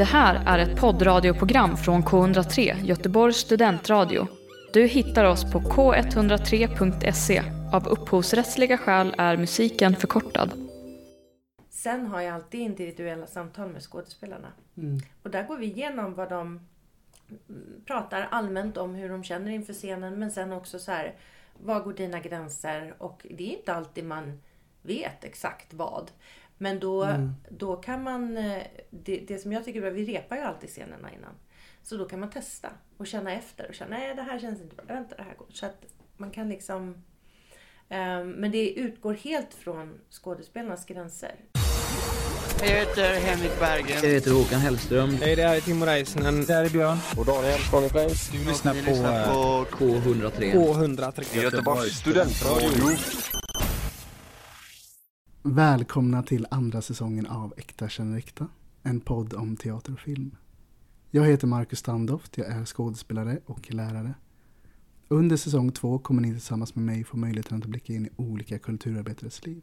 Det här är ett poddradioprogram från K103, Göteborgs studentradio. Du hittar oss på k103.se. Av upphovsrättsliga skäl är musiken förkortad. Sen har jag alltid individuella samtal med skådespelarna. Mm. Och där går vi igenom vad de mm, pratar allmänt om hur de känner inför scenen. Men sen också så här, vad går dina gränser? Och det är inte alltid man vet exakt vad. Men då, Mm. då kan man, eh, det, det som jag tycker är bra, vi repar ju alltid scenerna innan. Så då kan man testa och känna efter och känna, nej det här känns inte bra, vänta det här går. Så att man kan liksom, eh, men det utgår helt från skådespelarnas gränser. Jag heter Henrik Bergen. Jag heter Håkan Hellström. Hej, det här är Timo Räisänen. Det här är Björn. Och Daniel från Place. Du lyssnar på, lyssnar på på K103. K103. Göteborgs studentradio. Välkomna till andra säsongen av Äkta känner äkta. En podd om teater och film. Jag heter Marcus Standoft, jag är skådespelare och lärare. Under säsong två kommer ni tillsammans med mig få möjligheten att blicka in i olika kulturarbetares liv.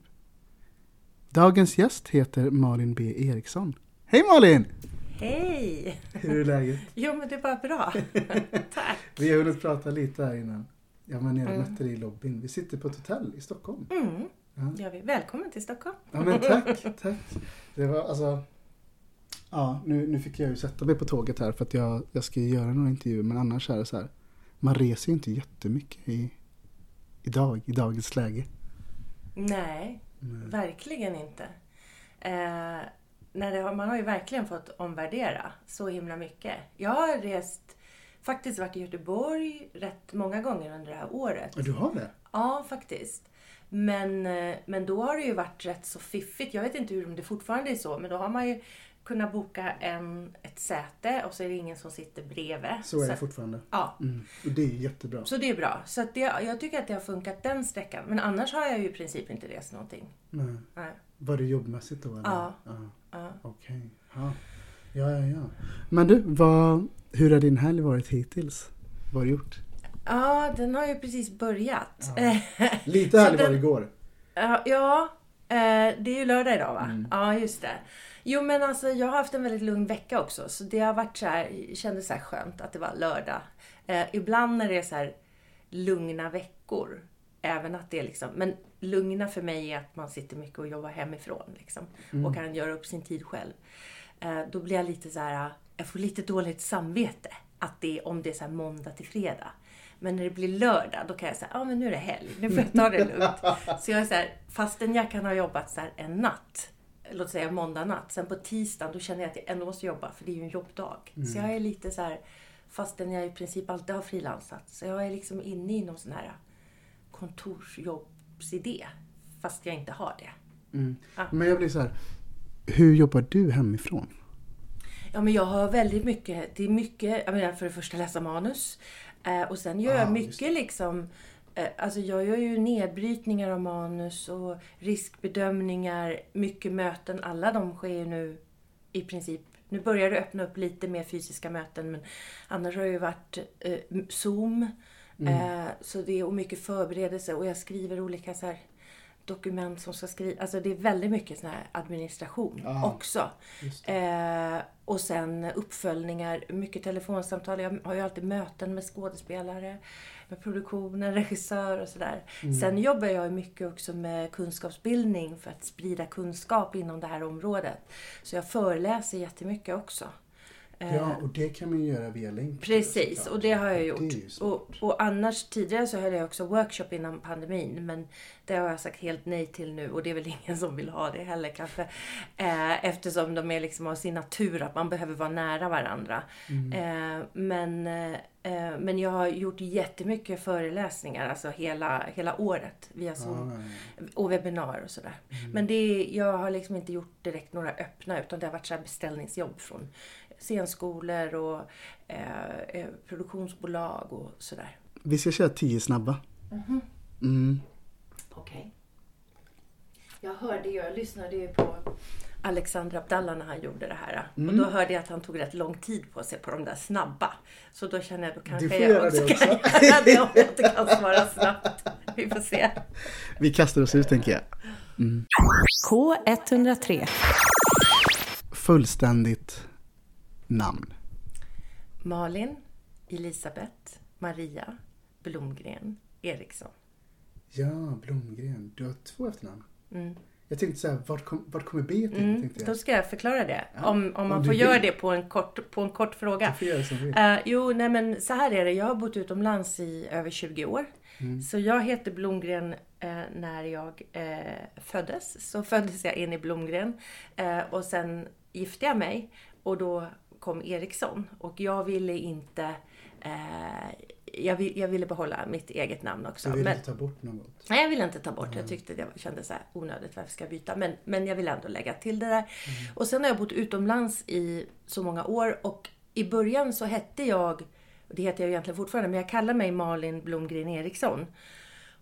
Dagens gäst heter Malin B Eriksson. Hej Malin! Hej! Hur är läget? Jo men det är bara bra. Tack. Vi har hunnit prata lite här innan. Jag var nere och Mm. mötte dig i lobbyn. Vi sitter på ett hotell i Stockholm. Mm. Ja. Vi- välkommen till Stockholm. Ja men tack, tack. Det var alltså... Ja, nu, nu fick jag ju sätta mig på tåget här för att jag, jag ska ju göra några intervjuer men annars är det så här. Man reser ju inte jättemycket i, idag, i dagens läge. Nej, Mm. verkligen inte. Eh, det har, man har ju verkligen fått omvärdera så himla mycket. Jag har rest, faktiskt varit i Göteborg rätt många gånger under det här året. Du har det? Ja, faktiskt. Men, eh, men då har det ju varit rätt så fiffigt. Jag vet inte hur det fortfarande är så, men då har man ju kunnat boka en, ett säte och så är det ingen som sitter bredvid. Så är det fortfarande. Ja, Mm. Och det är jättebra. så det är bra. Så det, jag tycker att det har funkat den sträckan. Men annars har jag ju i princip inte rest någonting. Nej. Nej. Var det jobbmässigt då? Eller? Ja. ja. Ja. Okej. Ja. ja, ja, ja. Men du, vad, hur har din helg varit hittills? Vad har du gjort? Ja, den har ju precis börjat. Lite Så härlig var den- det igår. Ja, ja eh, det är ju lördag idag va? Mm. Ja, just det. Jo men alltså jag har haft en väldigt lugn vecka också. Så det har varit så här, kändes så här skönt att det var lördag. Eh, ibland när det är så här lugna veckor. Även att det är liksom, men lugna för mig är att man sitter mycket och jobbar hemifrån liksom. Och kan göra upp sin tid själv. Eh, då blir jag lite så här, jag får lite dåligt samvete. Att det är, om det är så här måndag till fredag. Men när det blir lördag, då kan jag säga, ja ah, men nu är det helg, nu får jag ta det lugnt. Så jag är så här, fastän jag kan ha jobbat så en natt, låt säga måndag natt, sen på tisdagen då känner jag att jag ändå måste jobba, för det är ju en jobbdag. Så jag är lite så här, fastän jag i princip alltid har frilansat, så jag är liksom inne i någon sån här kontorsjobbsidé, fast jag inte har det. Men jag blir så här. Hur jobbar du hemifrån? Ja, men jag har väldigt mycket. Det är mycket, jag menar för det första läsa manus. Eh, och sen gör jag Ah, just mycket liksom, eh, alltså jag gör ju nedbrytningar av manus och riskbedömningar, mycket möten. Alla de sker ju nu i princip. Nu börjar det öppna upp lite mer fysiska möten men annars har det ju varit eh, Zoom. Eh, så det är och mycket förberedelse och jag skriver olika så här dokument som ska skrivas. Alltså det är väldigt mycket sån här administration Ja. också. Eh, och sen uppföljningar, mycket telefonsamtal. Jag har ju alltid möten med skådespelare, med produktionen, regissör och sådär. Sen jobbar jag ju mycket också med kunskapsbildning för att sprida kunskap inom det här området. Så jag föreläser jättemycket också. Eh, Ja, och det kan man ju göra via länk. Precis, såklart. och det har jag gjort. och, och annars tidigare så höll jag också workshop innan pandemin. Men det har jag sagt helt nej till nu och det är väl ingen som vill ha det heller kanske. Eh, eftersom de är liksom av sin natur att man behöver vara nära varandra. Mm. Eh, men, eh, men jag har gjort jättemycket föreläsningar, alltså hela, hela året via Zoom. Ja, Och webbinar och sådär. Men det, jag har liksom inte gjort direkt några öppna utan det har varit så beställningsjobb från scenskolor och eh, eh, produktionsbolag och sådär. Vi ska köra tio snabba. Mm. Okej. Jag hörde ju, jag lyssnade ju på Alexander Abdallah när han gjorde det här. Och då hörde jag att han tog rätt lång tid på sig på de där snabba. Så då känner jag då kanske jag också det kan också. göra det om jag inte kan svara snabbt. Vi får se. Vi kastar oss ut tänker jag. K103. Fullständigt namn. Malin, Elisabeth, Maria, Blomgren, Eriksson. Ja, Blomgren. Du har två efternamn. Mm. Jag tänkte så här, vart, kom, vart kommer B till? Mm, Tänkte då ska jag förklara det. Ja, Om, om om man du får vill. göra det på en kort, på en kort fråga. Du får göra som vill. Eh, jo, nej men så här är det. Jag har bott utomlands i över 20 år. Mm. Så jag heter Blomgren eh, när jag eh, föddes. Så föddes jag in i Blomgren. Eh, och sen gifte jag mig. Och då kom Eriksson. Och jag ville inte... Eh, jag, vill, jag ville behålla mitt eget namn också. Du vill Men- inte ta bort något? Nej, jag ville inte ta bort. Jag tyckte det kändes så här onödigt. Varför ska jag byta? Men, men jag vill ändå lägga till det där. Och sen har jag bott utomlands i så många år. Och i början så hette jag, det heter jag egentligen fortfarande, men jag kallar mig Malin Blomgren Eriksson.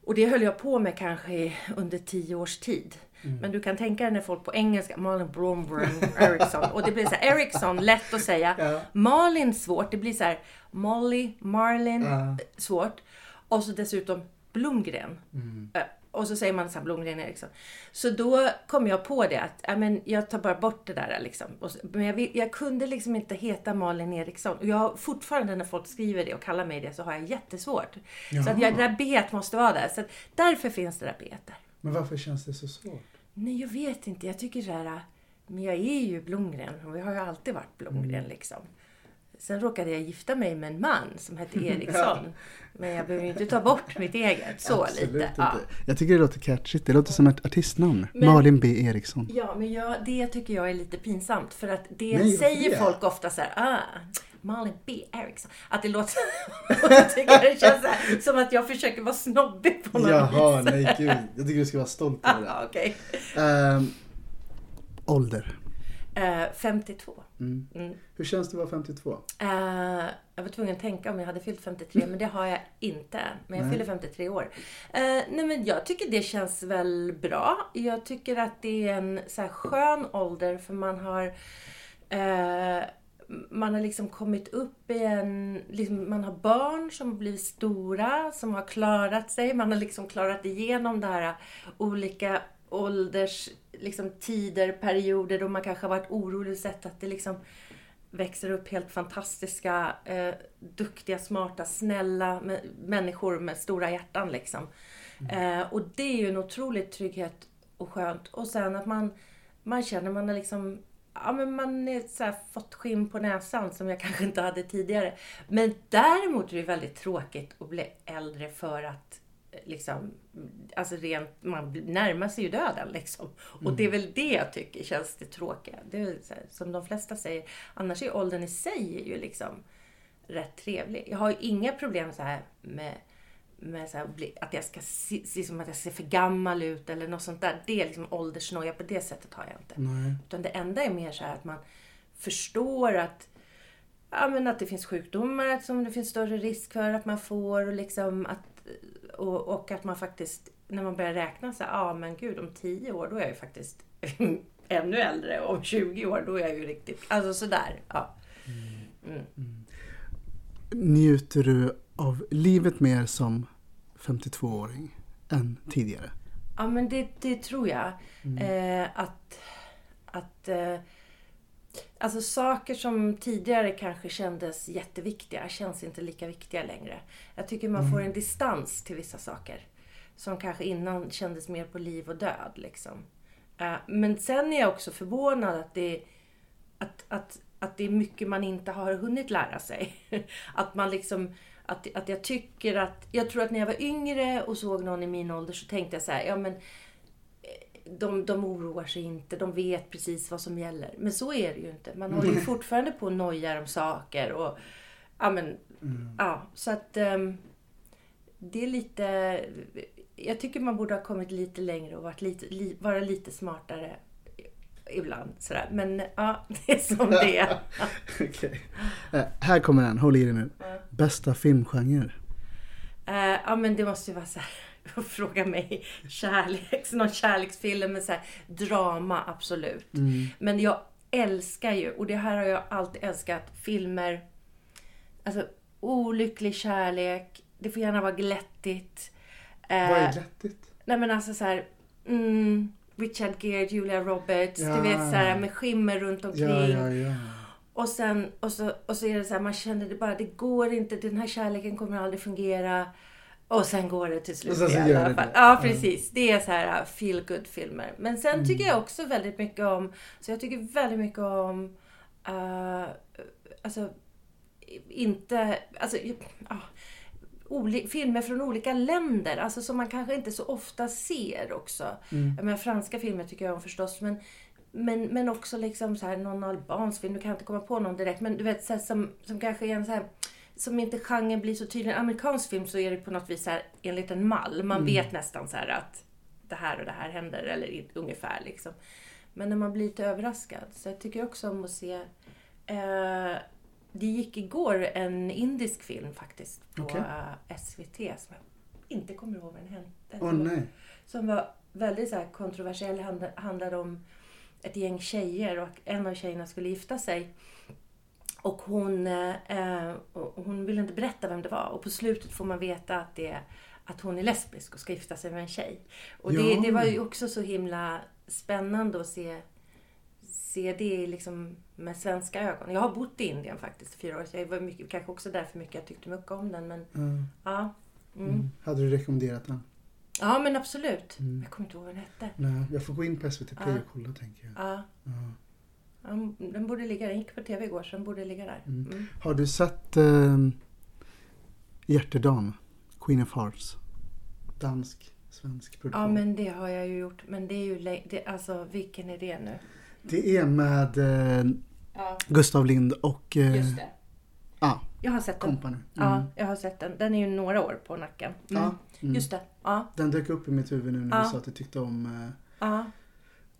Och det höll jag på med kanske under tio års tid. Men du kan tänka dig när folk på engelska, Malin Blomgren Eriksson. Och det blir så här, Eriksson, lätt att säga. Ja. Malin, svårt. Det blir så här, Molly, Marlin, Ja. svårt. Och så dessutom Blomgren. Mm. Och så säger man så här Blomgren Eriksson. Så då kom jag på det att men jag tar bara bort det där. Liksom. Så, men jag, jag kunde liksom inte heta Malin Eriksson. Och jag har fortfarande när folk skriver det och kallar mig det så har jag jättesvårt. Så att jag, det där B måste vara där. Så därför finns det där B där. Men varför känns det så svårt? Nej, jag vet inte. Jag tycker så här, men jag är ju Blomgren och vi har ju alltid varit Blomgren Mm. liksom. Sen råkade jag gifta mig med en man som hette Eriksson. Men jag behöver ju inte ta bort mitt eget så Absolut lite. inte. Ja. Jag tycker det låter catchigt. Det låter som ett artistnamn. Men- Malin B Eriksson. Ja, men jag, det tycker jag är lite pinsamt. För att det Nej, säger det? folk ofta så här, ah, Malin B. Eriksson. Att det låter... jag tycker det känns så här, som att jag försöker vara snobbig på något Jaha, vis. nej gud. Jag tycker du ska vara stolt över det. Ja, Okej. Ehm, ålder. Eh, 52. Mm. Mm. Hur känns det att vara 52? Eh, jag var tvungen att tänka om jag hade fyllt 53, men det har jag inte. Men jag Nej. fyller 53 år. Eh, nej, men jag tycker det känns väl bra. Jag tycker att det är en så här skön ålder för man har eh, man har liksom kommit upp i en... Liksom, man har barn som blivit stora, som har klarat sig. Man har liksom klarat igenom det här olika ålders liksom, tider, perioder då man kanske har varit orolig och sett att det liksom växer upp helt fantastiska, eh, duktiga, smarta, snälla mä- människor med stora hjärtan. Liksom. Eh, och det är ju en otrolig trygghet och skönt. Och sen att man, man känner man har liksom Ja, men man är så fått skinn på näsan som jag kanske inte hade tidigare. Men däremot är det väldigt tråkigt att bli äldre för att liksom, alltså rent, man närmar sig ju döden liksom. Och det är väl det jag tycker känns det tråkiga. Det är här, som de flesta säger, annars är åldern i sig ju liksom rätt trevlig. Jag har ju inga problem så här med, med så här, att jag ska se, se som att jag ser för gammal ut eller något sånt där. Det är liksom åldersnoja, på det sättet har jag inte. Nej. Utan det enda är mer så här att man förstår att, ja, men att det finns sjukdomar som det finns större risk för att man får. Och, liksom att, och, och att man faktiskt, när man börjar räkna så ja men gud om 10 år då är jag ju faktiskt ännu äldre. Och om 20 år då är jag ju riktigt, alltså sådär. Ja. Mm. Njuter du av livet mer som 52-åring än tidigare? Ja, men det, det tror jag. Eh, att att eh, alltså saker som tidigare kanske kändes jätteviktiga känns inte lika viktiga längre. Jag tycker man får en distans till vissa saker. Som kanske innan kändes mer på liv och död. Liksom. Eh, men sen är jag också förvånad att det, att, att, att det är mycket man inte har hunnit lära sig. Att man liksom... Att, att jag tycker att... Jag tror att när jag var yngre och såg någon i min ålder så tänkte jag så här, ja men de, de oroar sig inte, de vet precis vad som gäller. Men så är det ju inte. Man håller ju fortfarande på och nojar om saker. Och, ja, men, ja, så att ehm, det är lite... Jag tycker man borde ha kommit lite längre och varit lite, li, vara lite smartare ibland. Sådär. Men ja, det är som det är. Okej. Eh, här kommer den, håll i dig nu. Bästa filmgenre? Eh, ja men det måste ju vara så här. Fråga mig kärlek, någon kärleksfilm med så här, drama, absolut. Men jag älskar ju, och det här har jag alltid älskat, filmer. Alltså olycklig kärlek, det får gärna vara glättigt. Eh, Vad är glättigt? Nej men alltså så här, mm, Richard Gere, Julia Roberts, Ja. du vet så här med skimmer runt omkring. Ja, ja. Och sen och så, och så är det så här, man känner det bara, det går inte, den här kärleken kommer aldrig fungera. Och sen går det till slut i alla fall. det. Ja, precis. Det är så här uh, feel good filmer Men sen Mm. tycker jag också väldigt mycket om, så jag tycker väldigt mycket om, uh, alltså, inte, alltså, ja, oli, filmer från olika länder. Alltså som man kanske inte så ofta ser också. Mm. Jag menar, franska filmer tycker jag om förstås. Men, men, men också liksom så här, någon albansk film. Nu kan jag inte komma på någon direkt. Men du vet, så här, som, som kanske är en så här som inte genren blir så tydlig. En amerikansk film så är det på något vis så här, enligt en mall. Man vet nästan så att det här och det här händer. Eller i- ungefär liksom. Men när man blir lite överraskad. Så jag tycker också om att se... Eh, det gick igår en indisk film faktiskt på Okej. eh, SVT. Som jag inte kommer ihåg vad den hette. Åh nej. Som var väldigt så kontroversiell. Hand- handlade om ett gäng tjejer och en av tjejerna skulle gifta sig. Och hon, eh, och hon ville inte berätta vem det var. Och på slutet får man veta att, det, att hon är lesbisk och ska gifta sig med en tjej. Och det, Ja. det var ju också så himla spännande att se, se det liksom med svenska ögon. Jag har bott i Indien faktiskt i fyra år. Så jag var mycket, kanske också därför mycket jag tyckte mycket om den. Men Ja. ja. Mm. Mm. Hade du rekommenderat den? Ja men absolut. Mm. Jag kommer inte ihåg vad den hette. Nej, jag får gå in på SVT Play Ja. och kolla tänker jag. Ja. Den borde ligga Den gick på tv igår så den borde ligga där. Mm. Mm. Har du sett eh, Hjärtedam? Queen of Hearts? Dansk, svensk produktion. Ja men det har jag ju gjort. Men det är ju det, Alltså vilken är det nu? Det är med eh, Ja Gustav Lind och eh, just det. ja, Jag har sett den. kompani. Ja jag har sett den. Den är ju några år på nacken. Mm. Ja, mm. Just det. Ja. Den dök upp i mitt huvud nu när Ja. du sa att du tyckte om eh, Ja.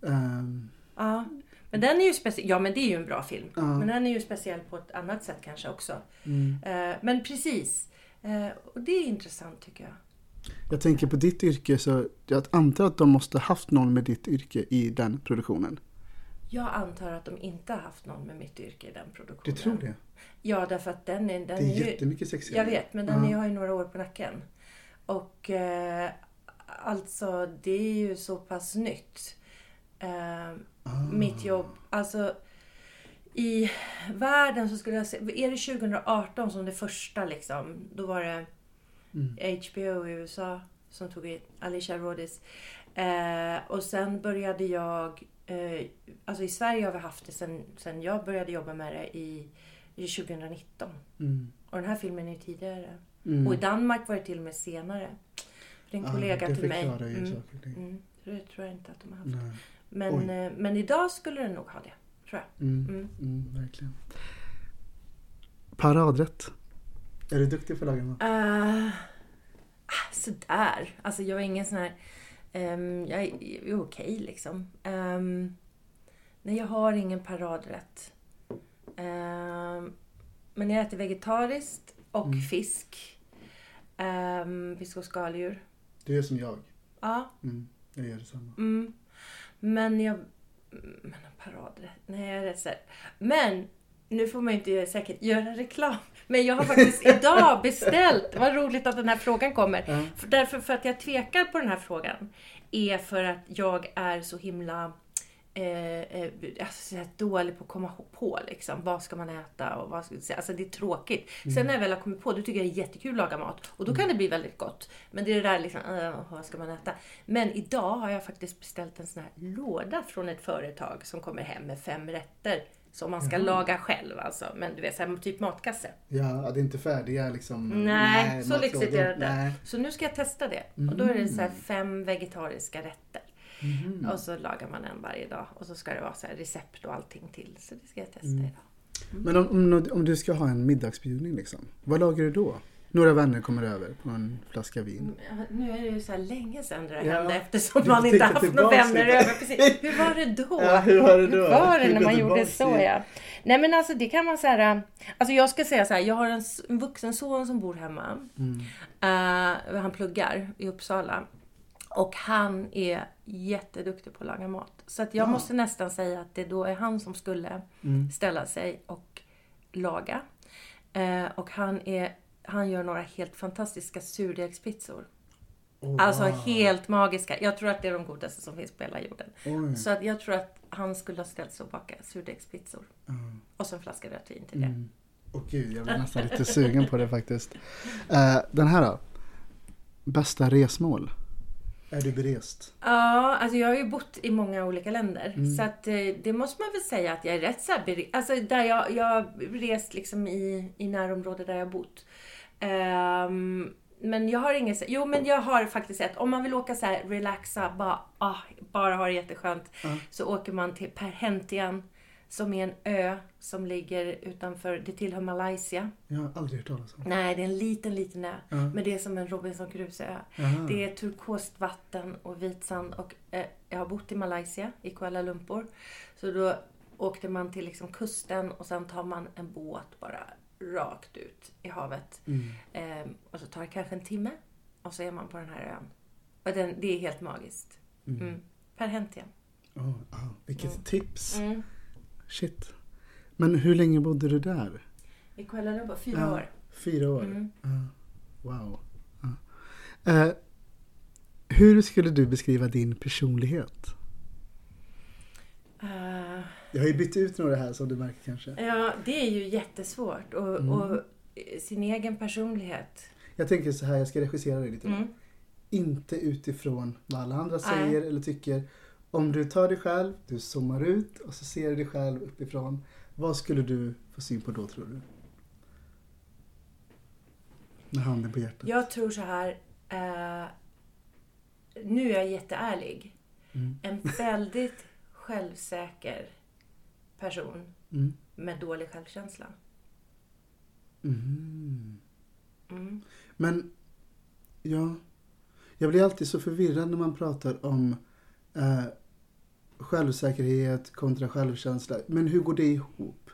ehm, Ja. Men den är ju speciell. Ja men det är ju en bra film. Ja. Men den är ju speciell på ett annat sätt kanske också. mm. Eh, men precis. Eh, och det är intressant tycker jag. Jag tänker på ditt yrke så jag antar att de måste haft någon med ditt yrke i den produktionen. Jag antar att de inte har haft någon med mitt yrke i den Du produktionen. tror det? Ja, därför att den är... Den Det är är ju, jättemycket sexigare. jag vet, men den Ja. är, har ju några år på nacken. Och eh, alltså, det är ju så pass nytt. Eh, Ah. Mitt jobb, alltså i världen så skulle jag säga, är det 2018 som det första liksom, då var det Mm. HBO i USA som tog in Alicia Rodis. Eh, och sen började jag, eh, alltså i Sverige har vi haft det sen, sen jag började jobba med det i, i 2019. Mm. Och den här filmen är ju tidigare. Mm. Och i Danmark var det till och med senare. Det är en Ah, kollega det till mig. förklarar ju Mm. saker. Mm. Det tror jag inte att de har haft. Nej. Men, Oj. eh, men idag skulle den nog ha det. Tror jag. Mm. Mm. Mm, verkligen. Paradrätt. Är du duktig på att laga mat? Uh, sådär. Alltså jag är ingen sån här... ehm, jag är, jag är okej liksom. Um, nej, jag har ingen paradrätt. Ehm, men jag äter vegetariskt och Mm. fisk. Um, fisk och skaldjur. Du är som jag. Ja. Mm. Jag gör detsamma. Mm. Men jag... mm, Men en? Nej, jag är rätt här. Men nu får man ju inte säkert göra reklam. Men jag har faktiskt idag beställt. Vad roligt att den här frågan kommer. För, därför för att jag tvekar på den här frågan. Är för att jag är så himla eh, eh, alltså, så dålig på att komma på liksom. Vad ska man äta och vad ska, Alltså det är tråkigt. Sen när jag väl har kommit på, då tycker jag det är jättekul att laga mat. Och då kan det bli väldigt gott. Men det är det där liksom, äh, vad ska man äta? Men idag har jag faktiskt beställt en sån här låda från ett företag som kommer hem med fem rätter. Som man ska laga själv alltså. Men du vet, så här, typ matkasse. Ja, det är inte färdiga liksom. Nej, så matlådor. lyxigt är det inte. Nej. Så nu ska jag testa det. Och då är det så här fem vegetariska rätter. Mhm. Och så lagar man en varje dag. Och så ska det vara så recept och allting till. Så det ska jag testa Mm. idag. Men om, om, om du ska ha en middagsbjudning liksom. Vad lagar du då? Några vänner kommer över på en flaska vin. Ja, Nu är det ju så här länge sedan det där Ja. hände eftersom man inte haft några vänner över. Precis. Hur var det då? Ja, hur var det då? Hur var det när man gjorde så ja. Nej men alltså det kan man säga. Alltså jag ska säga så här. Jag har en, en vuxen son som bor hemma. Mm. Eh, han pluggar i Uppsala. Och han är jätteduktig på att laga mat. Så att jag Ja. måste nästan säga att det då är han som skulle Mm. ställa sig och laga. Eh, och han, är, han gör några helt fantastiska surdegspizzor. Oh, Alltså wow. helt magiska. Jag tror att det är de godaste som finns på hela jorden. Oj. Så att jag tror att han skulle ha ställt sig och bakat surdegspizzor. Mm. Och så en flaska rött vin till det. Mm. Åh gud, jag blir nästan lite sugen på det faktiskt. Eh, den här då? Bästa resmål? Är du berest? Ja, alltså jag har ju bott i många olika länder. Mm. Så att eh, det måste man väl säga att jag är rätt så här bere- Alltså där jag, jag har rest liksom i, i närområdet där jag har bott. Ehm, men jag har inget, jo men jag har faktiskt ett, om man vill åka så här relaxa, bara, ah, bara ha det jätteskönt. Ja. Så åker man till Perhentian som är en ö som ligger utanför, det tillhör Malaysia. Jag har aldrig hört talas om. Nej, det är en liten, liten ö. Ja. Men det är som en Robinson Crusoe-ö. Det är turkost vatten och vit sand. Och, eh, jag har bott i Malaysia, i Kuala Lumpur. Så då åkte man till liksom kusten och sen tar man en båt bara rakt ut i havet. Mm. Eh, och så tar det kanske en timme och så är man på den här ön. Och den, det är helt magiskt. Mm. Mm. Perhentian. Oh, ah, vilket Mm. tips. Mm. Shit. Men hur länge bodde du där? I Kuala Lumpur, fyra Ja. år. Fyra år? Mm. Ah, wow. Ah. Eh, hur skulle du beskriva din personlighet? Eh, Jag har ju bytt ut några här som du märker kanske. ja, det är ju jättesvårt. Och, Mm. och sin egen personlighet. Jag tänker så här, jag ska regissera dig lite. Mm. Inte utifrån vad alla andra Nej. säger eller tycker. Om du tar dig själv, du zoomar ut och så ser du dig själv uppifrån. Vad skulle du få syn på då tror du? Med handen på hjärtat. Jag tror så här. Eh, nu är jag jätteärlig. Mm. En väldigt självsäker person Mm. med dålig självkänsla. Mm. Mm. Men, ja. Jag blir alltid så förvirrad när man pratar om eh, självsäkerhet kontra självkänsla. Men hur går det ihop?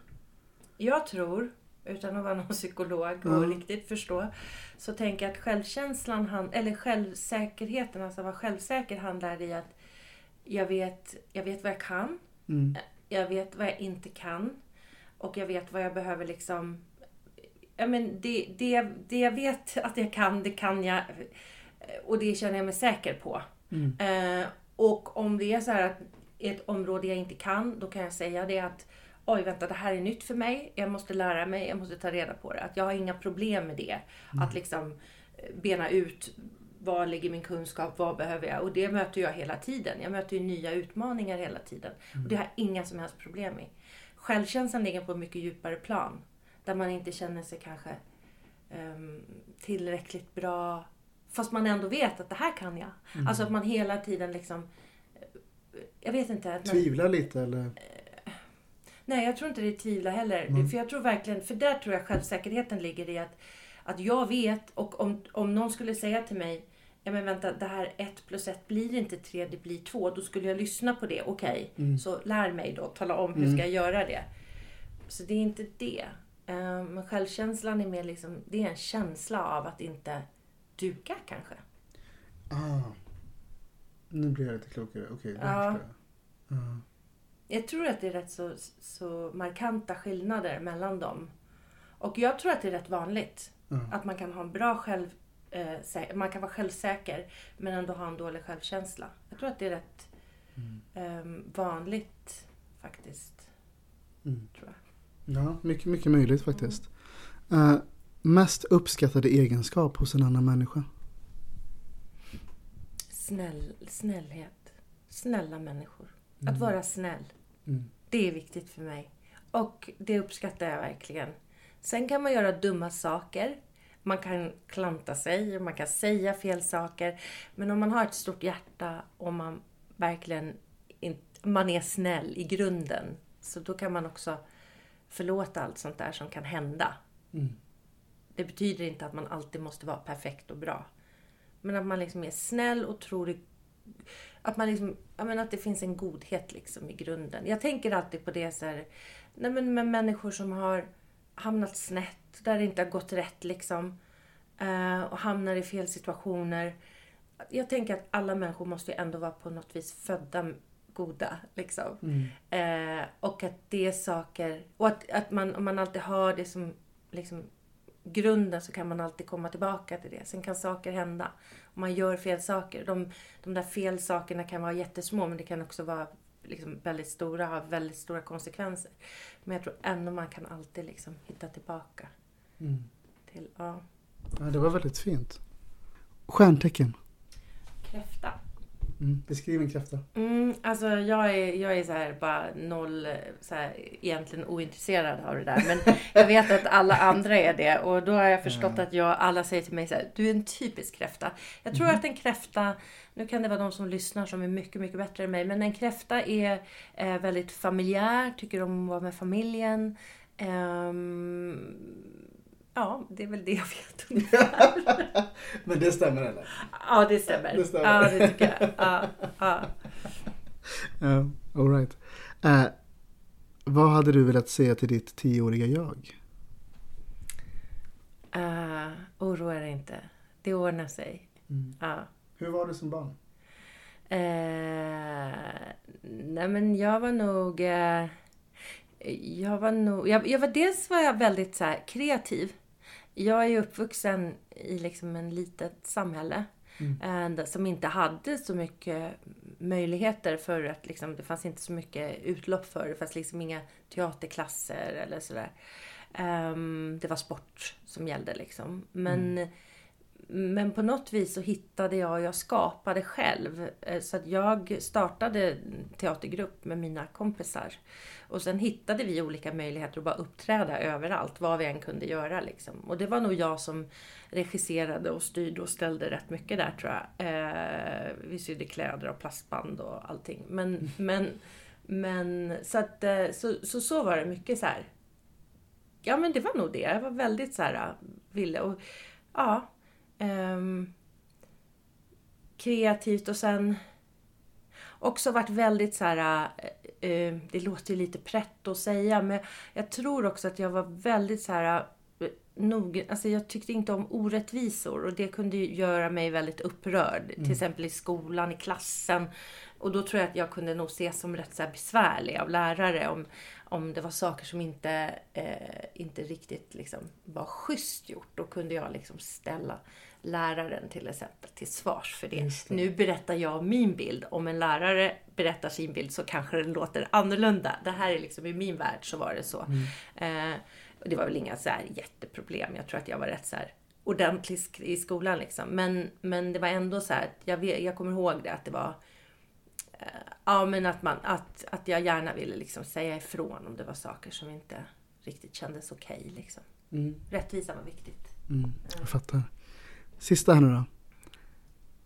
Jag tror, utan att vara någon psykolog och Ja. riktigt förstå, så tänker jag att självkänslan, eller självsäkerheten, alltså att vara självsäker handlar i att jag vet, jag vet vad jag kan, Mm. jag vet vad jag inte kan och jag vet vad jag behöver liksom... Ja, men det, det, det jag vet att jag kan, det kan jag och det känner jag mig säker på. Mm. Eh, och om det är så här att ett område jag inte kan, då kan jag säga det att oj vänta det här är nytt för mig, jag måste lära mig, jag måste ta reda på det. Att jag har inga problem med det. Att liksom eh, bena ut var ligger min kunskap, vad behöver jag? Och det möter jag hela tiden. Jag möter ju nya utmaningar hela tiden. Och det har jag inga som helst problem med. Självkänslan ligger på ett mycket djupare plan. Där man inte känner sig kanske ehm, tillräckligt bra. Fast man ändå vet att det här kan jag. Alltså att man hela tiden liksom... eh, Jag vet inte. Att man, lite eller? Nej, jag tror inte det är tvivla heller. Mm. För jag tror verkligen, för där tror jag självsäkerheten ligger i att, att jag vet och om, om någon skulle säga till mig Ja men vänta, det här ett plus ett blir inte tre, det blir två. Då skulle jag lyssna på det. Okej, Mm. så lär mig då. Tala om hur Mm. ska jag göra det. Så det är inte det. Eh, Men självkänslan är mer liksom, det är en känsla av att inte duga kanske. Ah. Nu blir jag lite klokare. Okej, okay, Ja. jag. Ja. Jag tror att det är rätt så, så markanta skillnader mellan dem. Och jag tror att det är rätt vanligt. Ja. Att man kan ha en bra själv... Eh, man kan vara självsäker men ändå ha en dålig självkänsla. Jag tror att det är rätt ehm, vanligt faktiskt. Mm. Tror jag. Ja, mycket, mycket möjligt faktiskt. Eh, mest uppskattade egenskap hos en annan människa? Snäll, snällhet. Snälla människor. Mm. Att vara snäll. Mm. Det är viktigt för mig. Och det uppskattar jag verkligen. Sen kan man göra dumma saker. Man kan klanta sig, man kan säga fel saker. Men om man har ett stort hjärta och man verkligen man är snäll i grunden. Så då kan man också förlåta allt sånt där som kan hända. Mm. Det betyder inte att man alltid måste vara perfekt och bra. Men att man liksom är snäll och tror i att, man liksom, jag menar att det finns en godhet liksom i grunden. Jag tänker alltid på det så här, nej men med människor som har hamnat snett, där det inte har gått rätt liksom. eh, och hamnar i fel situationer. Jag tänker att alla människor måste ju ändå vara på något vis födda goda. Liksom. Mm. Eh, och att det är saker, och att, att man, om man alltid har det som liksom grunden så kan man alltid komma tillbaka till det. Sen kan saker hända. Och man gör fel saker. De, de där fel sakerna kan vara jättesmå men det kan också vara liksom väldigt stora, ha väldigt stora konsekvenser. Men jag tror ändå man kan alltid liksom hitta tillbaka Mm. till, ja, Ja, det var väldigt fint. Stjärntecken. kräfta. Mm. Beskriv en kräfta. Mm, alltså jag är, jag är så här bara noll, så här, egentligen ointresserad av det där. Men jag vet att alla andra är det. Och då har jag förstått att jag, alla säger till mig så här, du är en typisk kräfta. Jag tror att en kräfta, nu kan det vara de som lyssnar som är mycket, mycket bättre än mig. Men en kräfta är eh, väldigt familjär, tycker om att vara med familjen. Ehm, ja, det är väl det jag vet ungefär. Men det stämmer eller? Ja, det stämmer. Det stämmer. Ja, det tycker jag. Ja, ja. Ja, all right. Eh, vad hade du velat säga till ditt tioåriga jag? Uh, oroa dig inte. Det ordnar sig. Mm. Ja. Hur var du som barn? Eh, nej men jag var nog... eh, jag var nog... Jag, jag var, dels var jag väldigt så kreativ. Jag är uppvuxen i liksom en litet samhälle. där- som inte hade så mycket möjligheter för att liksom, det fanns inte så mycket utlopp för. Det fanns liksom inga teaterklasser eller sådär. Ehm, det var sport som gällde liksom. Men, men på något vis så hittade jag, jag skapade själv. Eh, Så att jag startade teatergrupp med mina kompisar. Och sen hittade vi olika möjligheter att bara uppträda överallt, vad vi än kunde göra liksom. Och det var nog jag som regisserade och styrde och ställde rätt mycket där tror jag. Eh, vi sydde kläder och plastband och allting. Men, men, men så att eh, så, så, så var det mycket så här. Ja men det var nog det. Jag var väldigt så här ville och ja. Ehm, kreativt och sen också varit väldigt så här. eh, det låter ju lite prätt att säga men jag tror också att jag var väldigt så här eh, nog, alltså jag tyckte inte om orättvisor och det kunde ju göra mig väldigt upprörd. Till exempel i skolan, i klassen. Och då tror jag att jag kunde nog ses som rätt så besvärlig av lärare om, om det var saker som inte, eh, inte riktigt liksom var schysst gjort. Då kunde jag liksom ställa läraren till exempel till svars för det. Det. Nu berättar jag min bild. Om en lärare berättar sin bild så kanske den låter annorlunda. Det här är liksom i min värld så var det så. Eh, och det var väl inga så jätteproblem. Jag tror att jag var rätt så här ordentlig i skolan liksom. Men, men det var ändå så här, att jag, vet, jag kommer ihåg det att det var Ja men att, man, att, att jag gärna ville liksom säga ifrån om det var saker som inte riktigt kändes okej. liksom. Mm. Rättvisa var viktigt. Mm, jag fattar. Sista här nu då.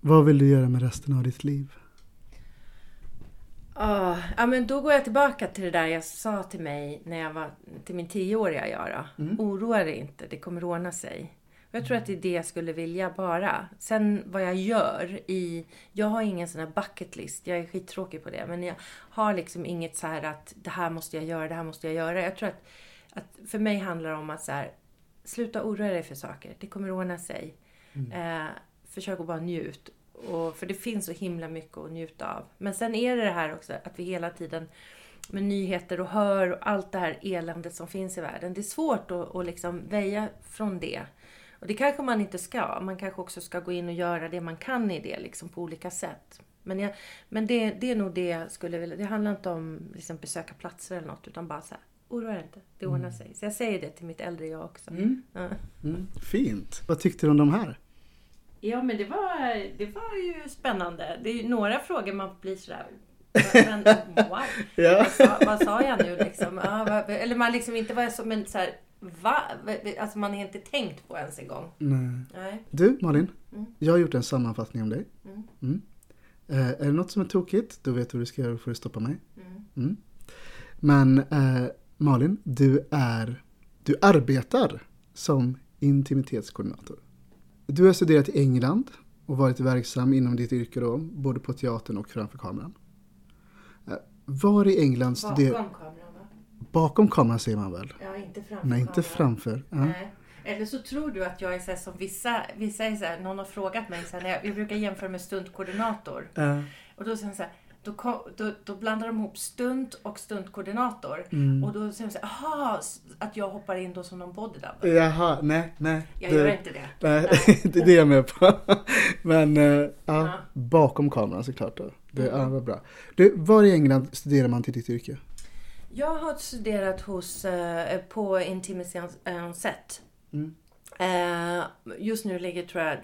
Vad vill du göra med resten av ditt liv? Ah, ja men då går jag tillbaka till det där jag sa till mig när jag var till min tioåriga jag då. Oroa dig inte, det kommer ordna sig. Jag tror att det är det jag skulle vilja bara. Sen vad jag gör i... Jag har ingen sån här bucket list. Jag är skittråkig på det. Men jag har liksom inget så här att det här måste jag göra, det här måste jag göra. Jag tror att, att för mig handlar det om att så här, sluta oroa dig för saker. Det kommer ordna sig. Eh, försök att bara njut. Och, för det finns så himla mycket att njuta av. Men sen är det det här också att vi hela tiden med nyheter och hör och allt det här eländet som finns i världen. Det är svårt att, att liksom väja från det. Och det kanske man inte ska. Man kanske också ska gå in och göra det man kan i det liksom på olika sätt. Men, jag, men det, det är nog det jag skulle vilja. Det handlar inte om liksom besöka platser eller något utan bara så här. Oroa dig inte, det ordnar sig. Så jag säger det till mitt äldre jag också. Ja. Mm, fint. Vad tyckte du om de här? Ja, men det var, det var ju spännande. Det är ju några frågor man blir sådär... Men, wow, vad, sa, vad sa jag nu liksom? Ja, vad, eller man liksom inte var så, men så här, va? Alltså man har inte tänkt på ens en gång. Nej. Nej. Du Malin, Mm. jag har gjort en sammanfattning om dig. Mm. Mm. Eh, är det något som är tokigt, då vet du vad du ska göra, då får du stoppa mig. Mm. Mm. Men eh, Malin, du är, du arbetar som intimitetskoordinator. Du har studerat i England och varit verksam inom ditt yrke då, både på teatern och framför kameran. Eh, var i England studerade... Bakom kameran? Bakom kameran säger man väl? Ja, inte framför Nej, inte framför. Ja. Eller så tror du att jag är så här, som vissa, vissa är så här, någon har frågat mig så här, när jag, jag brukar jämföra med stuntkoordinator. Ja. Och då säger så här, då, då, då blandar de ihop stunt och stuntkoordinator. Mm. Och då säger de så här, aha, att jag hoppar in då som någon bodydub. Jaha, nej, nej. Jag det- gör inte det. Nej, det är det jag är med på. Men eh, ja, Ja. bakom kameran såklart. Då. Det ja, var bra. Du, var i England studerar man till ditt yrke? Jag har studerat hos, eh, på on- on Set. Mm. Eh, just nu ligger, tror jag,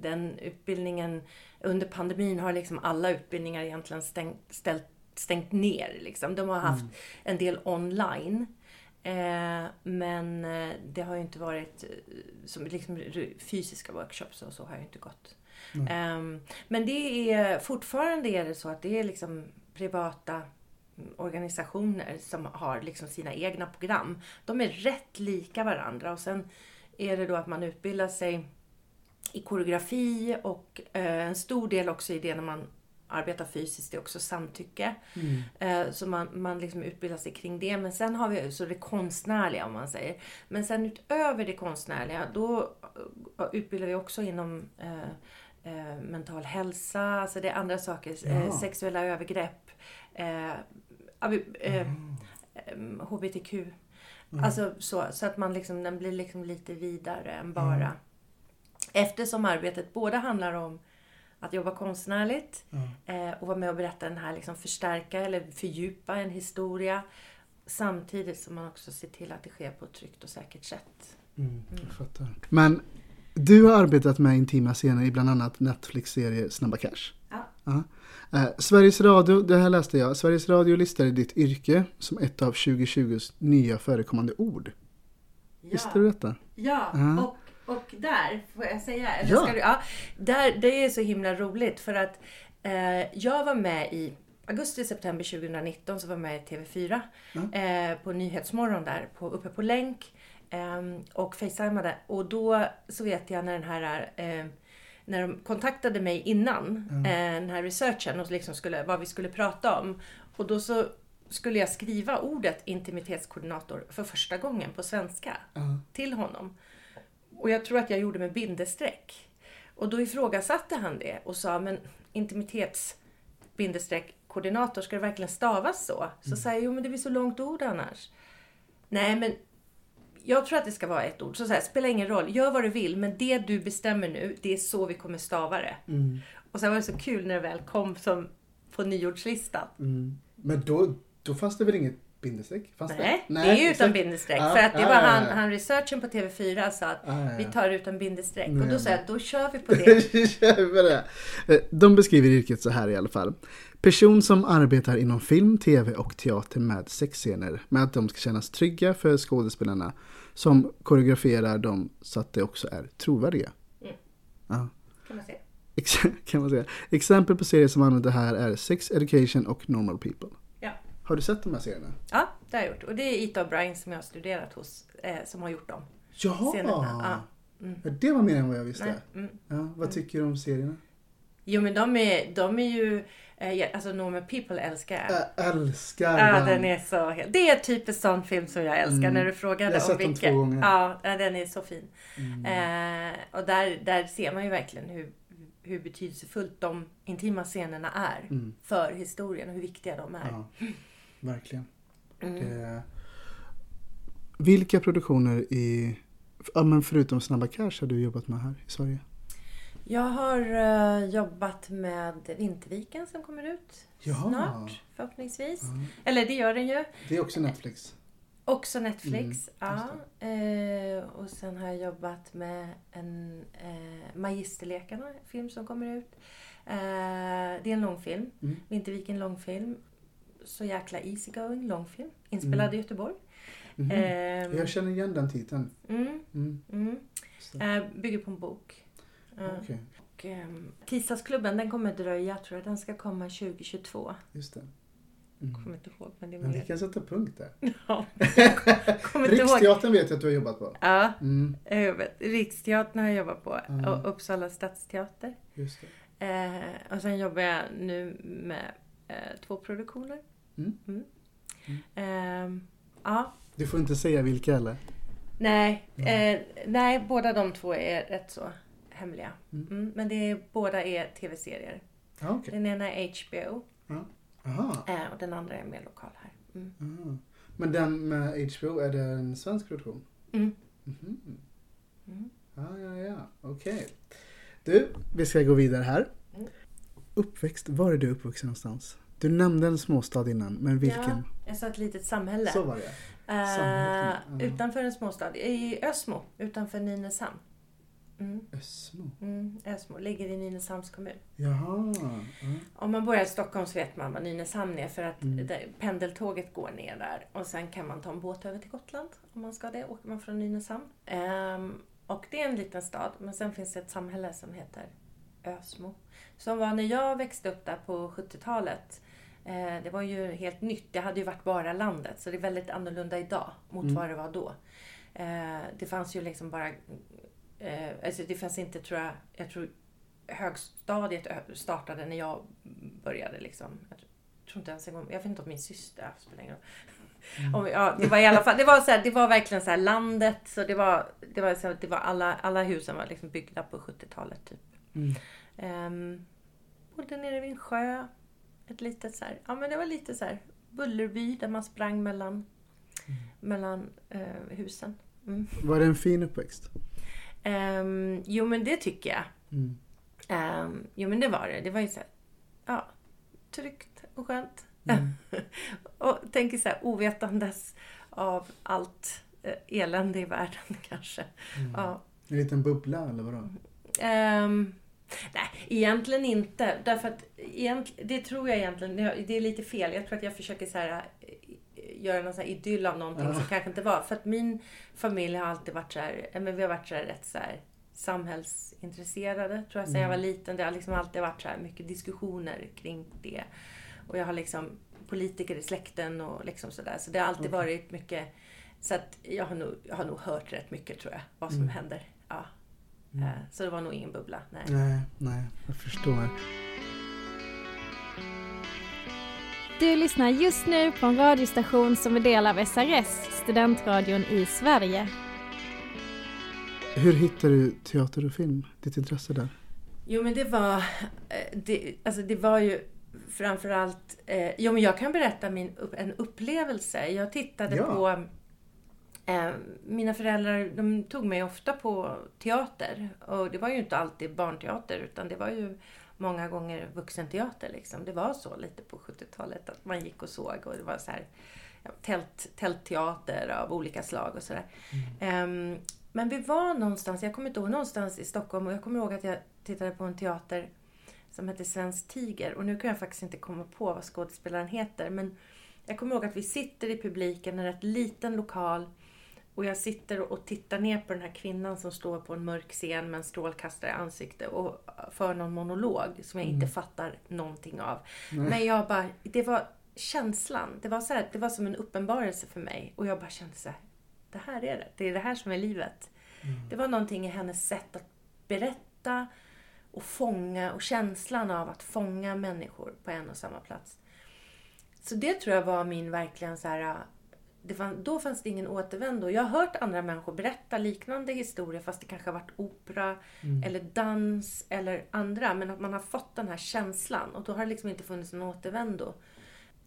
den utbildningen under pandemin har liksom alla utbildningar egentligen stängt, ställt, stängt ner. Liksom. De har haft en del online. Eh, men eh, det har ju inte varit eh, som liksom fysiska workshops och så har ju inte gått. Ehm, men det är fortfarande är det så att det är liksom privata organisationer som har liksom sina egna program. De är rätt lika varandra och sen är det då att man utbildar sig i koreografi och eh, en stor del också i det när man arbetar fysiskt är också samtycke. Eh, så man, man liksom utbildar sig kring det. Men sen har vi så det konstnärliga om man säger. Men sen utöver det konstnärliga då eh, utbildar vi också inom eh, mental hälsa, alltså det är andra saker. Ja. sexuella övergrepp, eh, eh, em, HBTQ. Alltså så, så att man liksom, den blir liksom lite vidare än bara. Eftersom arbetet både handlar om att jobba konstnärligt eh, och vara med och berätta den här, liksom förstärka eller fördjupa en historia. Samtidigt som man också ser till att det sker på ett tryggt och säkert sätt. Jag fattar. Men du har arbetat med intima scener i bland annat Netflix-serie Snabba Cash. Ja. Ja. Eh, Sveriges Radio, det här läste jag, Sveriges Radio listade ditt yrke som ett av 2020s nya förekommande ord. Visste du detta? Ja, Ja. och, och där, får jag säga? Ja. ska du, ja där, det är så himla roligt för att eh, jag var med i augusti-september 2019 så var jag med i TV4 eh, på Nyhetsmorgon där på, uppe på länk eh, och facetimade. Och då så vet jag när den här eh, när de kontaktade mig innan eh, den här researchen och liksom skulle, vad vi skulle prata om. Och då så skulle jag skriva ordet intimitetskoordinator för första gången på svenska till honom. Och jag tror att jag gjorde med bindestreck. Och då ifrågasatte han det och sa, men intimitets bindestreck koordinator, ska det verkligen stavas så? Så sa jag, jo men det blir så långt ord annars. Nej men jag tror att det ska vara ett ord. Så, så här, spelar ingen roll, gör vad du vill, men det du bestämmer nu, det är så vi kommer stava det. Och sen var det så kul när det väl kom som på nyordslistan. Men då, då fanns det väl inget bindestreck? Fanns Nej, det? det är utan bindestreck. Ja, för att det ja, var ja, han, han researchen på TV4 sa att vi tar utan bindestreck. Och då sa jag, med. då kör vi på det. Eh, De beskriver yrket så här i alla fall. Person som arbetar inom film, tv och teater med sexscener. Med att de ska kännas trygga för skådespelarna. Som koreograferar dem så att de också är trovärdiga. Ja. Kan man säga. Kan man säga. Exempel på serier som använder det här är Sex Education och Normal People. Ja. Har du sett de här serierna? ja, det har jag gjort. Och det är Ita O'Brien som jag har studerat hos, eh, som har gjort dem. Jaha! Scenerna, Ja, Det var mer än vad jag visste. Mm. Ja, vad tycker du om serierna? Jo men de är, de är ju, eh, ja, alltså Normal People älskar jag. Jag älskar Ja, dem. den är så helt... Det är typ en sån film som jag älskar när du frågade Mm. Jag har om sett dem vilken. två gånger. Mm. Ja, ja, den är så fin. Eh, och där, där ser man ju verkligen hur, hur betydelsefullt de intima scenerna är för historien och hur viktiga de är. Mm. Ja, verkligen. Mm. Vilka produktioner i, ja, men förutom Snabba Cash har du jobbat med här i Sverige? Jag har eh, jobbat med Vinterviken som kommer ut Ja. snart förhoppningsvis. Eller det gör den ju. Det är också Netflix. Också Netflix. Mm, ja. Eh, och sen har jag jobbat med en eh, Magisterlekarna film som kommer ut. Eh, det är en långfilm. Mm. Vinterviken långfilm. Så jäkla easygoing långfilm. Inspelad i Göteborg. Mhm. Ehm, Jag känner igen den titeln. mm, Mm. mm. Eh, bygger på en bok. Eh, Okej, och, ehm, Tisdagsklubben den kommer dröja tror jag. Den ska komma 2022. just det. Kommer inte ihåg men det är Men vi kan sätta punkt där. Ja. Riksteatern vet jag att du har jobbat på. Ja, Mm, jag vet. Riksteatern har jag jobbat på Mm. och Uppsala stadsteater. just det. Eh, och sen jobbar jag nu med eh, två produktioner. Mm. Ehm, ja, Du får inte säga vilka eller? nej, eh, nej, båda de två är rätt så hemliga. Mm. Mm, men det är, båda är tv-serier. Ja, okej. Den ena är HBO. Eh, och den andra är mer lokal här. Mm. aha. Men den med HBO, är det en svensk produktion? Mm. Mhm. Mm. Ja, ja, ja. Okej. Du, vi ska gå vidare här. Mm. Uppväxt, var är du uppvuxen någonstans? Du nämnde en småstad innan, men vilken? Ja, jag sa ett litet samhälle. Så var det. Eh, Samhället, ja. Utanför en småstad. I Ösmo, utanför Nynäshamn. Mm. Ösmo. Mm, Ösmo ligger i Nynäshamns kommun. Jaha. Ja. Om man börjar i Stockholm så vet man vad Nynäshamn är för att Mm. där, pendeltåget går ner där. Och sen kan man ta en båt över till Gotland om man ska det. Åker man från Nynäshamn. Ehm, och det är en liten stad. Men sen finns det ett samhälle som heter Ösmo. Som var när jag växte upp där på 70-talet. Eh, det var ju helt nytt. Det hade ju varit bara landet. Så det är väldigt annorlunda idag mot Mm. vad det var då. Eh, det fanns ju liksom bara... Eh, alltså det fanns inte, tror jag... Jag tror högstadiet startade när jag började liksom. Jag tror inte ens en gång, jag vet inte om min syster, spelar ingen roll. Om, ja, det var i alla fall, det var, så här, det var verkligen så här landet, så det var, det var, så, det var alla, alla husen var liksom byggda på 70-talet typ. Mm. Um, bodde nere vid en sjö. Ett litet så här, ja men det var lite så här Bullerby där man sprang mellan, mellan eh, husen. Mm. Var det en fin uppväxt? Ehm, jo men det tycker jag. Mm. Ehm, jo men det var det. Det var ju så här, ja, tryggt och skönt. Mm. och tänker så här ovetandes av allt eh, elände i världen kanske. Mm. Ja. En liten bubbla eller vadå? Ehm, nej, egentligen inte. Därför att egent, det tror jag egentligen, det är lite fel. Jag tror att jag försöker så här, eh, göra någon så här idyll av någonting Ja. som kanske inte var. För att min familj har alltid varit så här, eh, men vi har varit så här rätt så här samhällsintresserade tror jag sen jag var liten. Det har liksom alltid varit så här mycket diskussioner kring det. Och jag har liksom politiker i släkten och liksom sådär. Så det har alltid Okej. varit mycket, så att jag har, nog, jag har nog hört rätt mycket tror jag, vad som Mm. händer. Ja. Mm. Eh, Så det var nog ingen bubbla. Nej. Nej, nej, jag förstår. Du lyssnar just nu på en radiostation som är del av SRS, studentradion i Sverige. Hur hittar du teater och film? Ditt intresse där? Jo men det var, eh, det, alltså det var ju framförallt, eh, jo men jag kan berätta min, en upplevelse. Jag tittade Ja. på, eh, mina föräldrar de tog mig ofta på teater. Och det var ju inte alltid barnteater utan det var ju många gånger vuxenteater liksom. Det var så lite på 70-talet att man gick och såg och det var så här ja, tält, tältteater av olika slag och sådär. Ehm, men vi var någonstans, jag kommer inte ihåg, någonstans i Stockholm och jag kommer ihåg att jag tittade på en teater som hette Svensk Tiger och nu kan jag faktiskt inte komma på vad skådespelaren heter men jag kommer ihåg att vi sitter i publiken i en rätt liten lokal och jag sitter och tittar ner på den här kvinnan som står på en mörk scen med en strålkastare i ansiktet och för någon monolog som jag inte fattar någonting av. Men jag bara, det var känslan. Det var, så här, det var som en uppenbarelse för mig. Och jag bara kände så här, det här är det. Det är det här som är livet. Det var någonting i hennes sätt att berätta och fånga och känslan av att fånga människor på en och samma plats. Så det tror jag var min verkligen så här... Det fann, då fanns det ingen återvändo. Jag har hört andra människor berätta liknande historier fast det kanske har varit opera eller dans eller andra. Men att man har fått den här känslan och då har det liksom inte funnits någon återvändo.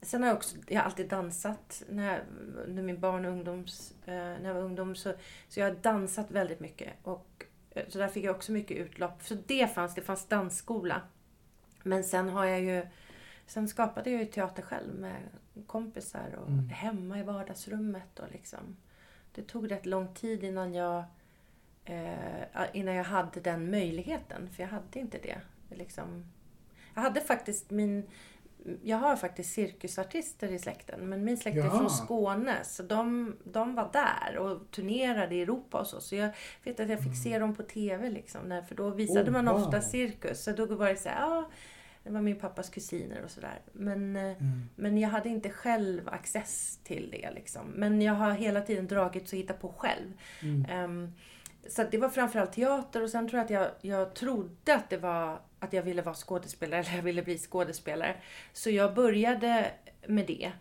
Sen har jag också, jag har alltid dansat när, jag, under min barn och ungdoms, eh, när jag var ungdom. Så, så jag har dansat väldigt mycket. Och, eh, så där fick jag också mycket utlopp. Så det fanns, det fanns dansskola. Men sen har jag ju, sen skapade jag ju teater själv med kompisar och hemma i vardagsrummet och liksom. Det tog rätt lång tid innan jag, eh, innan jag hade den möjligheten. För jag hade inte det. Liksom. Jag hade faktiskt min, jag har faktiskt cirkusartister i släkten, men min släkt är Jaha. från Skåne. Så de, de var där och turnerade i Europa och så. Så jag vet att jag fick se dem på TV, liksom, när, för då visade Oh, man wow. ofta cirkus. Så då var det så här, ja, det var min pappas kusiner och sådär. Men, eh, men jag hade inte själv access till det. Liksom. Men jag har hela tiden dragits och hittat på själv. Ehm, så att det var framförallt teater och sen tror jag att jag, jag trodde att det var att jag ville vara skådespelare eller jag ville bli skådespelare. Så jag började med det.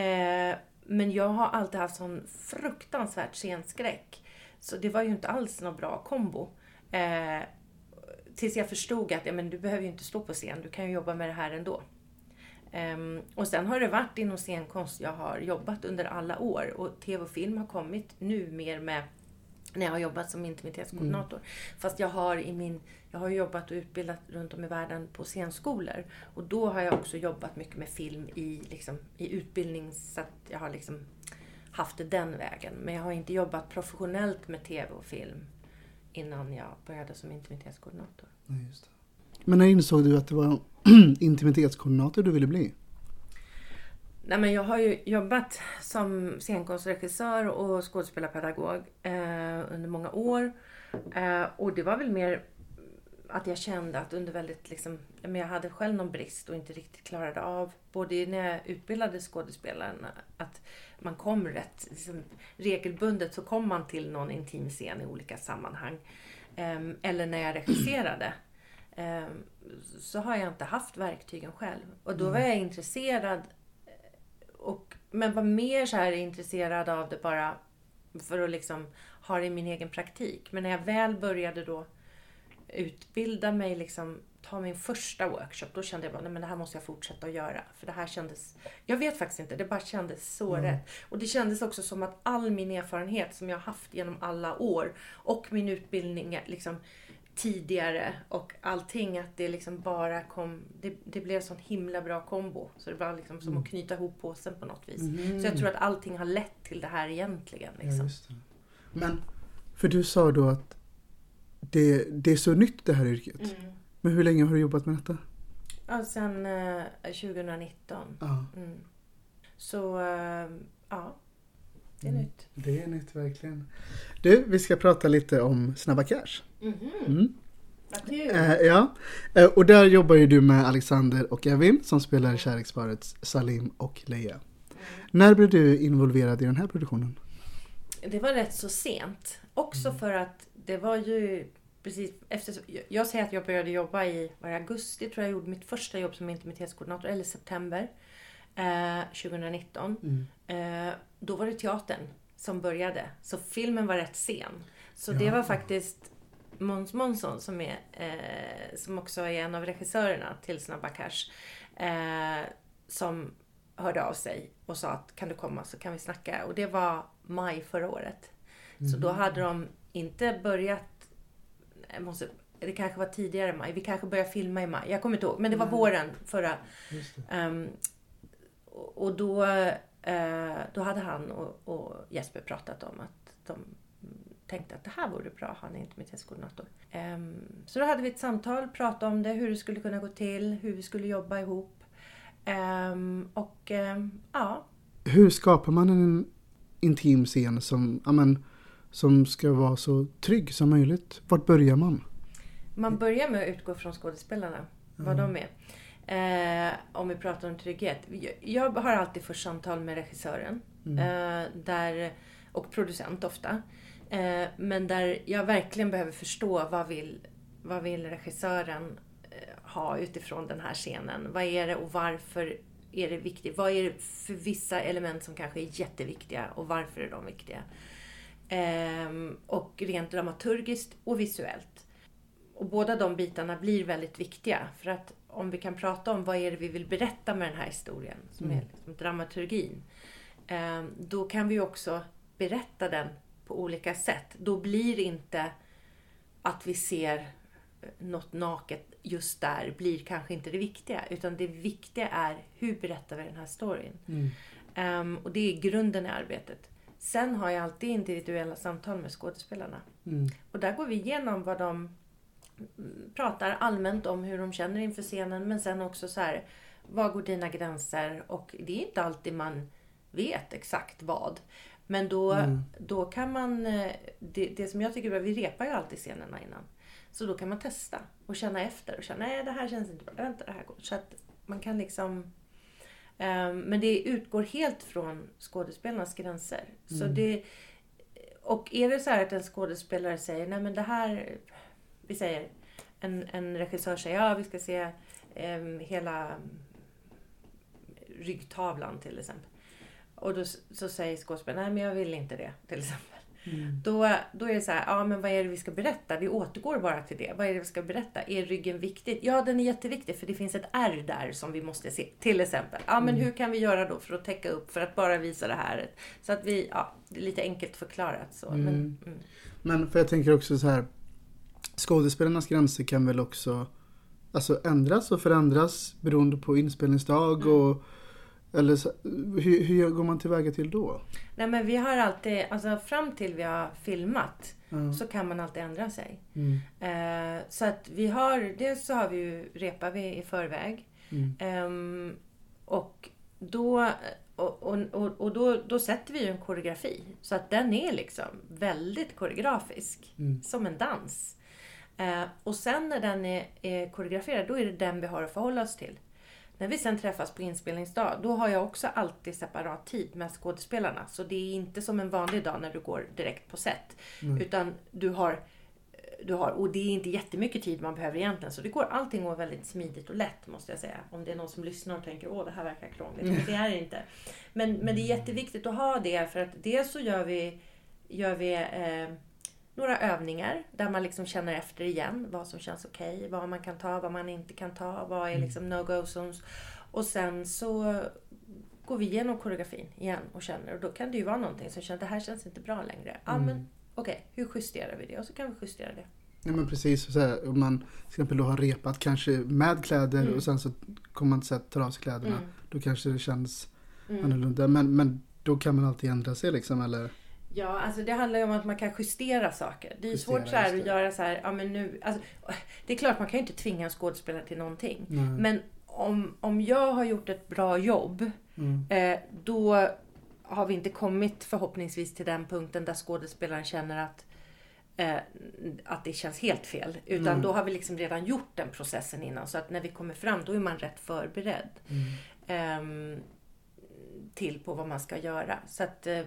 Eh, men jag har alltid haft sån fruktansvärt scenskräck. Så det var ju inte alls någon bra kombo. Eh, tills jag förstod att ja, men du behöver ju inte stå på scen, du kan ju jobba med det här ändå. Ehm, och sen har det varit inom scenkonst jag har jobbat under alla år och tv och film har kommit nu mer med när jag har jobbat som intimitetskoordinator. Fast jag har, i min, jag har jobbat och utbildat runt om i världen på scenskolor. Och då har jag också jobbat mycket med film i, liksom, i utbildning så att jag har liksom haft det den vägen. Men jag har inte jobbat professionellt med tv och film innan jag började som intimitetskoordinator. Nej, just det. Men när insåg du att det var intimitetskoordinator du ville bli? Nej, men jag har ju jobbat som scenkonstregissör och skådespelarpedagog eh, under många år. Eh, och det var väl mer att jag kände att under väldigt liksom, men jag hade själv någon brist och inte riktigt klarade av, både när jag utbildade skådespelaren, att man kom rätt liksom, regelbundet så kom man till någon intim scen i olika sammanhang. Eh, eller när jag regisserade. Eh, så har jag inte haft verktygen själv. Och då var jag intresserad och, men var mer så här intresserad av det bara för att liksom ha det i min egen praktik. Men när jag väl började då utbilda mig, liksom, ta min första workshop, då kände jag bara, nej men det här måste jag fortsätta att göra. För det här kändes, jag vet faktiskt inte, det bara kändes så rätt. Och det kändes också som att all min erfarenhet som jag har haft genom alla år och min utbildning liksom tidigare och allting att det liksom bara kom, det, det blev sån himla bra kombo. Så det var liksom som att knyta ihop påsen på något vis. Så jag tror att allting har lett till det här egentligen. Ja, Liksom. det. Men, för du sa då att det, det är så nytt det här yrket. Mm. Men hur länge har du jobbat med detta? Ja, sen eh, 2019. Ja, Mm. Så eh, ja, det är nytt. det är nytt verkligen. Du, vi ska prata lite om Snabba Cash. Mm. Vad kul! Eh, ja, eh, och där jobbar ju du med Alexander och Evin som spelar kärleksparet Salim och Leia. När blev du involverad i den här produktionen? Det var rätt så sent. Också för att det var ju precis efter... Jag säger att jag började jobba i var augusti, tror jag gjorde mitt första jobb som intimitetskoordinator, eller september eh, 2019. Eh, då var det teatern som började. Så filmen var rätt sen. Så det var faktiskt Måns Månsson som, är, eh, som också är en av regissörerna till Snabba Cash. Eh, som hörde av sig och sa att kan du komma så kan vi snacka. Och det var maj förra året. Så då hade de inte börjat, måste, det kanske var tidigare maj, vi kanske började filma i maj, jag kommer inte ihåg. Men det var våren förra. Ehm, och då, eh, då hade han och, och Jesper pratat om att de tänkte att det här vore bra att ha en intimitetskoordinator. Ehm, så då hade vi ett samtal, pratade om det, hur det skulle kunna gå till, hur vi skulle jobba ihop. Ehm, och ehm, ja, Hur skapar man en intim scen som, ja, men, som ska vara så trygg som möjligt? Vart börjar man? man börjar med att utgå från skådespelarna, vad de är. Eh, om vi pratar om trygghet. Jag, har alltid först samtal med regissören eh, där, och producent ofta. Eh, men där jag verkligen behöver förstå vad vill, vad vill regissören eh, ha utifrån den här scenen. Vad är det och varför är det viktigt? Vad är det för vissa element som kanske är jätteviktiga och varför är de viktiga? Ehm, och rent dramaturgiskt och visuellt. Och båda de bitarna blir väldigt viktiga. För att om vi kan prata om vad är det vi vill berätta med den här historien, som är liksom dramaturgin. Eh, då kan vi också berätta den på olika sätt. Då blir inte att vi ser något naket just där, blir kanske inte det viktiga. Utan det viktiga är hur berättar vi den här storyn. Ehm, och det är grunden i arbetet. Sen har jag alltid individuella samtal med skådespelarna. Och där går vi igenom vad de mm, pratar allmänt om hur de känner inför scenen men sen också så här, vad går dina gränser? Och det är inte alltid man vet exakt vad. Men då, då kan man, eh, det, det som jag tycker är bra, vi repar ju alltid scenerna innan. Så då kan man testa och känna efter och känna, nej det här känns inte bra, vänta det här går. Så att man kan liksom Men det utgår helt från skådespelarnas gränser. Så det, och är det så här att en skådespelare säger, nej men det här, vi säger, en, en regissör säger, ja vi ska se em, hela ryggtavlan till exempel. Och då så säger skådespelaren, nej men jag vill inte det till exempel. Då, då är det så här, ja men vad är det vi ska berätta? Vi återgår bara till det. Vad är det vi ska berätta? Är ryggen viktig? Ja, den är jätteviktig för det finns ett R där som vi måste se. Till exempel. Ja, men hur kan vi göra då för att täcka upp, för att bara visa det här? Så att vi, ja, det är lite enkelt förklarat så. Men, mm. Men för jag tänker också så här. Skådespelarnas gränser kan väl också alltså, ändras och förändras beroende på inspelningsdag och eller så, hur, hur går man tillväga till då? Nej men vi har alltid, alltså fram till vi har filmat Ja. så kan man alltid ändra sig. Mm. Eh, så att vi har, dels så har vi ju, repar vi i förväg. Mm. Ehm, och då, och, och, och, och då, då sätter vi ju en koreografi. Så att den är liksom väldigt koreografisk. Mm. Som en dans. Eh, och sen när den är, är koreograferad, då är det den vi har att förhålla oss till. När vi sen träffas på inspelningsdag, då har jag också alltid separat tid med skådespelarna. Så det är inte som en vanlig dag när du går direkt på set. Utan du har, du har, och det är inte jättemycket tid man behöver egentligen. Så det går, allting går väldigt smidigt och lätt måste jag säga. Om det är någon som lyssnar och tänker åh det här verkar krångligt. Men det är det inte. Men, men det är jätteviktigt att ha det för att dels så gör vi, gör vi eh, några övningar där man liksom känner efter igen vad som känns okej, vad man kan ta, vad man inte kan ta, vad är liksom no-go zones. Och sen så går vi igenom koreografin igen och känner och då kan det ju vara någonting som känner det här känns inte bra längre. Ja men okej, hur justerar vi det? Och så kan vi justera det. Ja men precis, så här, om man till exempel då har repat kanske med kläder och sen så kommer man att ta av sig kläderna. Mm. Då kanske det känns annorlunda. Men, men då kan man alltid ändra sig liksom eller? Ja, alltså det handlar ju om att man kan justera saker. Det är ju Justera, svårt så här att göra så här, ja men nu, alltså, det är klart man kan ju inte tvinga en skådespelare till någonting. Nej. Men om, om jag har gjort ett bra jobb, Mm. eh, då har vi inte kommit förhoppningsvis till den punkten där skådespelaren känner att eh, att det känns helt fel. Utan Mm. då har vi liksom redan gjort den processen innan. Så att när vi kommer fram då är man rätt förberedd. Mm. ehm, till på vad man ska göra. Så att eh,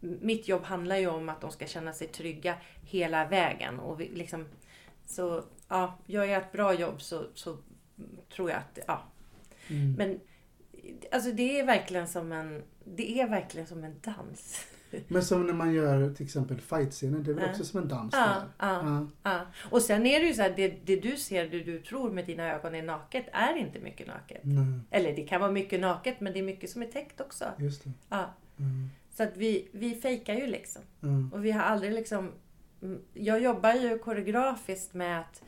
mitt jobb handlar ju om att de ska känna sig trygga hela vägen. Och vi, liksom, så ja, gör jag ett bra jobb så, så tror jag att, ja. Mm. Men alltså det är verkligen som en, det är verkligen som en dans. Men som när man gör till exempel fightscener, det är väl Ja. också som en dans? Ja, ja, ja. Och sen är det ju så här, det, det du ser, det du tror med dina ögon är naket, är inte mycket naket. Nej, Eller det kan vara mycket naket, men det är mycket som är täckt också. just det. Ja. Mm. Så att vi, vi fejkar ju liksom. Mm. Och vi har aldrig liksom... mm, Jag jobbar ju koreografiskt med att,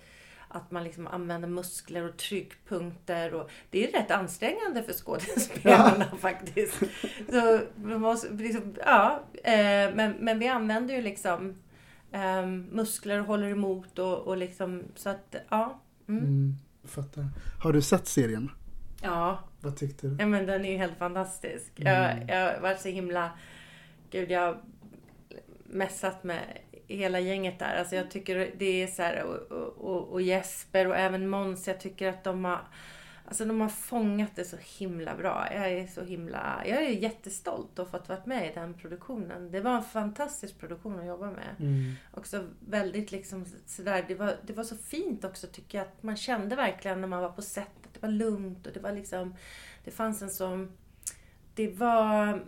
att man liksom använder muskler och tryckpunkter. Och det är rätt ansträngande för skådespelarna faktiskt. Så man måste, liksom, ja, eh, men, men vi använder ju liksom eh, muskler och håller emot och, och liksom så att ja. Mm. Mm. Fattar. Har du sett serien? Ja, Vad tyckte du? Ja men den är ju helt fantastisk. Mm. Jag, jag varit så himla... Gud, jag har messat med hela gänget där. Alltså jag tycker det är så här, och, och, och Jesper och även Måns, jag tycker att de har... Alltså de har fångat det så himla bra. Jag är så himla... Jag är jättestolt att ha fått vara med i den produktionen. Det var en fantastisk produktion att jobba med. Mm. Också väldigt liksom sådär, det var, det var så fint också tycker jag. Att man kände verkligen när man var på set att det var lugnt och det var liksom, det fanns en sån, det var,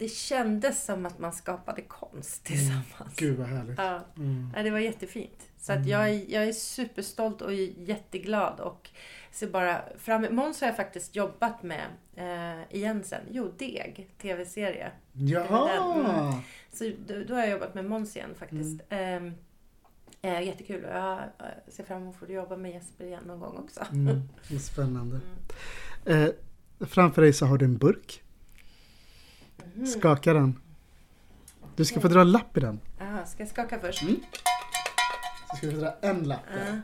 det kändes som att man skapade konst tillsammans. Gud vad härligt. Ja, Mm. ja, det var jättefint. Så att jag, är, jag är superstolt och jätteglad och ser bara fram Måns har jag faktiskt jobbat med eh, igen sen. Jo, Deg, tv-serie. Jaha! Så då, då har jag jobbat med Måns igen faktiskt. Ehm, eh, jättekul och jag eh, ser fram emot att få jobba med Jesper igen någon gång också. Mm. Spännande. Eh, framför dig så har du en burk. Mhm. Skaka den. Du ska få dra en lapp i den. Ah, ska jag skaka först? Så ska få dra en lapp där.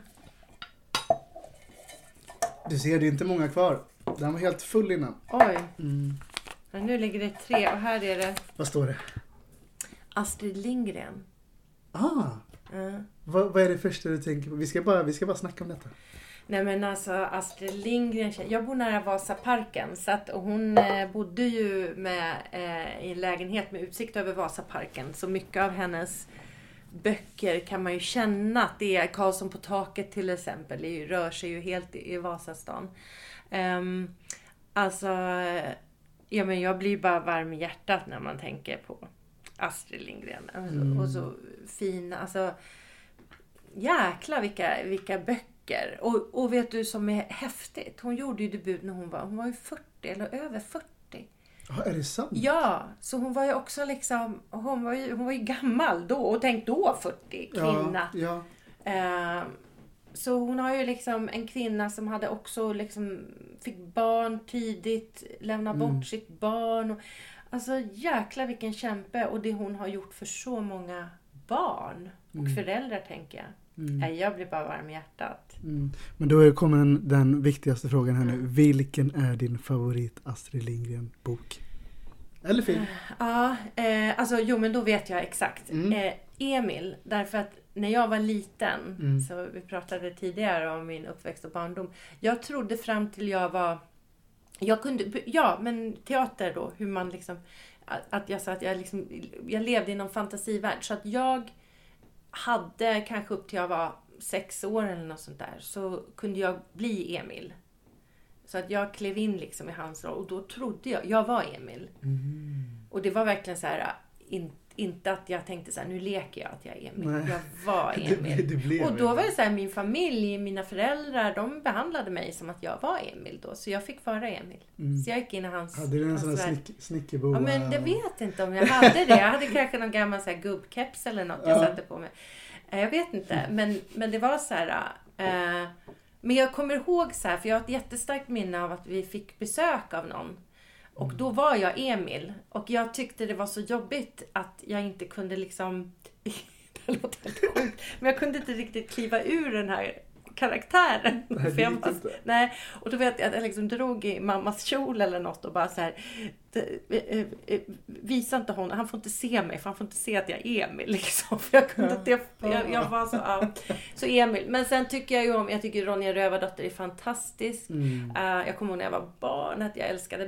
Du ser, det är inte många kvar. Den var helt full innan. Oj, Mm. men nu ligger det tre och här är det Vad står det? Astrid Lindgren. Ah, Ah. vad, vad är det första du tänker på? Vi ska bara, vi ska bara snacka om detta. Nej men alltså Astrid Lindgren, jag bor nära Vasaparken så att hon eh, bodde ju med, eh, i en lägenhet med utsikt över Vasaparken. Så mycket av hennes böcker kan man ju känna att det är Karlsson på taket till exempel. Det rör sig ju helt i, Vasastan. Um, alltså, ja men jag blir bara varm i hjärtat när man tänker på Astrid Lindgren. Och så, Mm. och så fina, alltså jäkla vilka, vilka böcker. Och, och vet du som är häftigt? Hon gjorde ju debut när hon var, hon var ju 40 eller över 40. Ja, är det sant? Ja, så hon var ju också liksom, hon var ju, hon var ju gammal då och tänk då 40, kvinna. Ja, ja. Eh, så hon har ju liksom en kvinna som hade också liksom fick barn tidigt, lämna Mm. bort sitt barn. Och, alltså jäkla vilken kämpe och det hon har gjort för så många barn och föräldrar tänker jag. Nej, jag blir bara varm i hjärtat. Mm. Men då kommer den, den viktigaste frågan här nu. Vilken är din favorit Astrid Lindgren-bok? Eller film? Ja, eh, alltså jo men då vet jag exakt. Mm. Eh, Emil, därför att när jag var liten, Mm. så vi pratade tidigare om min uppväxt och barndom. Jag trodde fram till jag var, jag kunde, ja men teater då, hur man liksom, att att jag sa att jag liksom, jag levde i någon fantasivärld. Så att jag hade kanske upp till jag var sex år eller något sånt där, så kunde jag bli Emil. Så att jag klev in liksom i hans roll och då trodde jag, jag var Emil. Och det var verkligen så här, in, inte att jag tänkte så här, nu leker jag att jag är Emil. Nej. Jag var Emil. det blev och då var det så här, min familj, mina föräldrar, de behandlade mig som att jag var Emil då. Så jag fick vara Emil. Så jag gick in i hans, Hade du en sån här värld. snick, snickerboa? Ja, men det vet inte om jag hade det. Jag hade kanske någon gammal så här gubbkeps eller något jag Ja. satte på mig. Eh, Jag vet inte, men, men det var så här. Eh, men jag kommer ihåg så här, för jag har ett jättestarkt minne av att vi fick besök av någon. Och då var jag Emil. Och jag tyckte det var så jobbigt att jag inte kunde liksom... det låter helt sjukt. Men jag kunde inte riktigt kliva ur den här karaktären. Nej, För jag inte. Nej, och då vet jag att jag liksom drog i mammas kjol eller något och bara så här. det- eh, eh, Visa inte honom, han får inte se mig för han får inte se att jag är Emil liksom. För jag kunde inte, jag, jag var så, ja. Så Emil. Men sen tycker jag ju om, jag tycker Ronja Rövardotter är fantastisk. Mm. Eh, jag kommer ihåg när jag var barn att jag älskade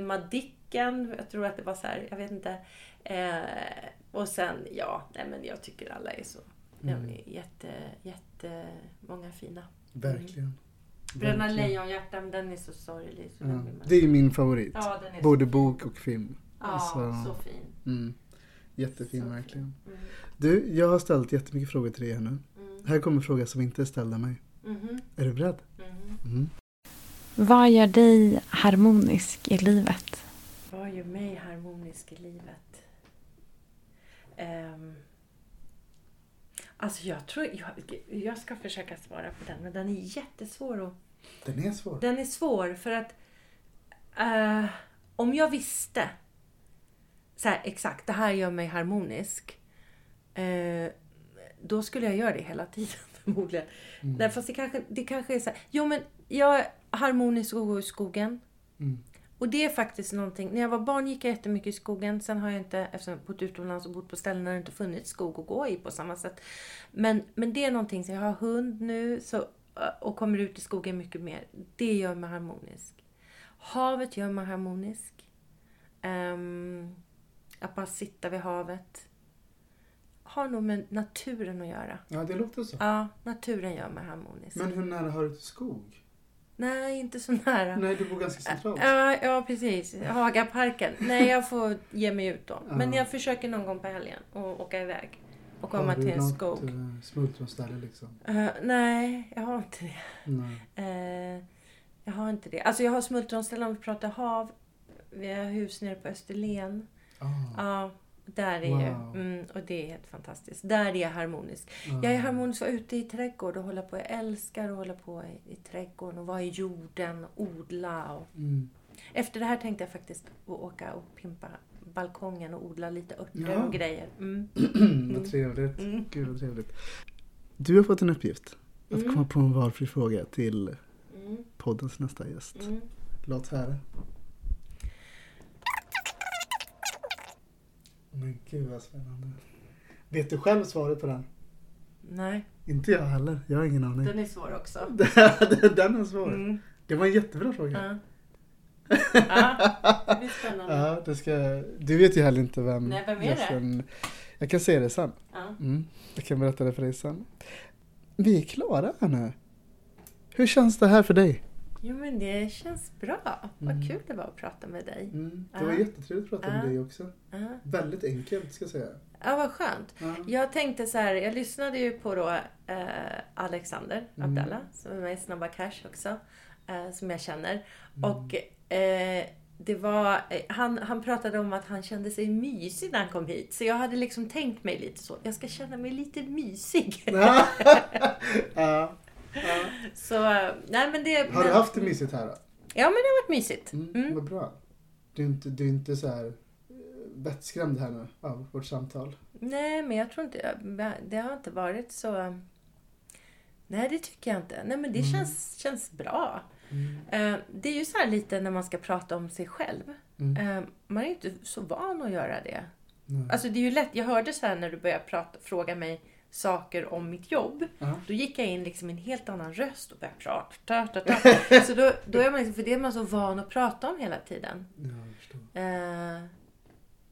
Madicken. Jag tror att det var så här, jag vet inte. Eh, och sen, ja, nej men jag tycker alla är så, Mm. de är jätte, jätte, många fina. Verkligen. Bröderna Verkligen. Lejonhjärta, den är så sorglig. Så Ja. man- Det är min favorit. Ja, Både så bok fin. och film. Ja, Alltså, så fin. Mm. Jättefin Så fin. verkligen. Mm. Du, jag har ställt jättemycket frågor till dig här nu. Mm. Här kommer en fråga som inte är ställd av mig. Mhm, Är du beredd? mhm. Mm. Vad gör dig harmonisk i livet? Vad gör mig harmonisk i livet? Um, alltså jag tror, jag, jag ska försöka svara på den, men den är jättesvår att Den är svår. Den är svår för att eh, om jag visste så här, exakt, det här gör mig harmonisk. Eh, då skulle jag göra det hela tiden förmodligen. Mm. Nej, fast det kanske, det kanske är så här, jo men jag är harmonisk och går i skogen. Mm. Och det är faktiskt någonting, när jag var barn gick jag jättemycket i skogen. Sen har jag inte, eftersom jag bott utomlands och bott på ställen där det inte funnits skog att gå i på samma sätt. Men, men det är någonting, så jag har hund nu så, och kommer ut i skogen mycket mer. Det gör mig harmonisk. Havet gör mig harmonisk. Ehm, att bara sitta vid havet. Har nog med naturen att göra. Ja, det låter så. Ja, naturen gör mig harmonisk. Men hur nära har du till skog? Nej, inte så nära. Nej, du bor ganska centralt. Ja, ja, precis. Hagaparken. Nej, jag får ge mig ut då. Men Ja. jag försöker någon gång på helgen och åka iväg. Och Har komma du till en något, skog. eh, smultronställe liksom? Eh, nej, jag har inte det. Nej. Eh, jag har inte det. Alltså jag har smultronställen om vi pratar hav. Vi har hus nere på Österlen. Ah. Ja, där är Wow. ju, mm, och det är helt fantastiskt. Där är jag harmonisk. Jag är harmonisk vara ute i trädgård och hålla på. Jag älskar att hålla på i, i trädgården och vara i jorden och odla. Och... Mm. Efter det här tänkte jag faktiskt åka och pimpa balkongen och odla lite örter Ja. och grejer. Mm. vad trevligt. Mm. Gud vad trevligt. Du har fått en uppgift. Att Mm. komma på en valfri fråga till Mm. poddens nästa gäst. Mm. Låt höra. Men gud vad spännande. Vet du själv svaret på den? Nej, Inte jag heller. Jag har ingen aning. den är svår också. den är svår. Mm. Det var en jättebra fråga. Ja. ja, det blir spännande. Ja, det ska... Du vet ju heller inte vem Nej, vem är det? gästen- Jag kan säga det sen. Ja. Mm. Jag kan berätta det för dig sen. Vi är klara här nu. Hur känns det här för dig? Jo men det känns bra. Vad Mm. kul det var att prata med dig. Mm, det var Ja. jättetrevligt att prata med dig också. Ja, Väldigt enkelt ska jag säga. ja vad skönt. Ja. Jag tänkte så här, jag lyssnade ju på då eh, Alexander Mm. Abdallah som är med i Snabba Cash också. Eh, som jag känner. Mm. Och eh, det var, han, han pratade om att han kände sig mysig när han kom hit. Så jag hade liksom tänkt mig lite så, jag ska känna mig lite mysig. ja. ja. Så, nej men det... Har du men, haft det mysigt här då? Ja men det har varit mysigt. Mm, Mm. Vad bra. Du är inte, du är inte så här eh, vettskrämd här nu av vårt samtal. Nej, men jag tror inte... Det har inte varit så... Nej, det tycker jag inte. Nej, men det Mm. känns, känns bra. Eh, Det är ju så här lite när man ska prata om sig själv. Mm. Eh, Man är ju inte så van att göra det. Nej. Alltså det är ju lätt. Jag hörde så här när du började prata, fråga mig saker om mitt jobb. Ja. Då gick jag in liksom i en helt annan röst och började prata. Ta, ta, ta. Så då, då är man liksom, för det är man så van att prata om hela tiden. Ja. Eh,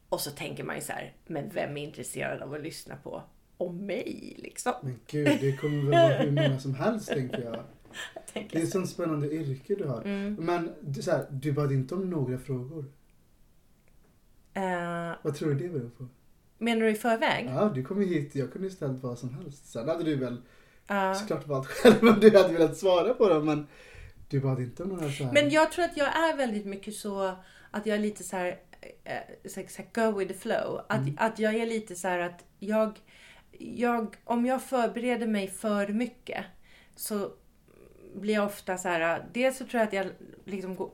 och så tänker man ju så här, men vem är intresserad av att lyssna på om mig liksom? Men gud, det kommer väl vara hur många som helst tänker jag. Jag Det tänker är ett så. sånt spännande yrke du har. Mm. Men du, så här, du bad inte om några frågor. Eh, Vad tror du det beror på? Menar du i förväg? Ja, du kom hit. Jag kunde ställt vad som helst. Sen hade du väl Ja. såklart valt själv om du hade velat svara på dem. Men du bad inte om några så här... Men jag tror att jag är väldigt mycket så att jag är lite så här, eh, så så här go with the flow. Att, Mm. att jag är lite så här att jag, jag, om jag förbereder mig för mycket så blir jag ofta så här, dels så tror jag att jag liksom går,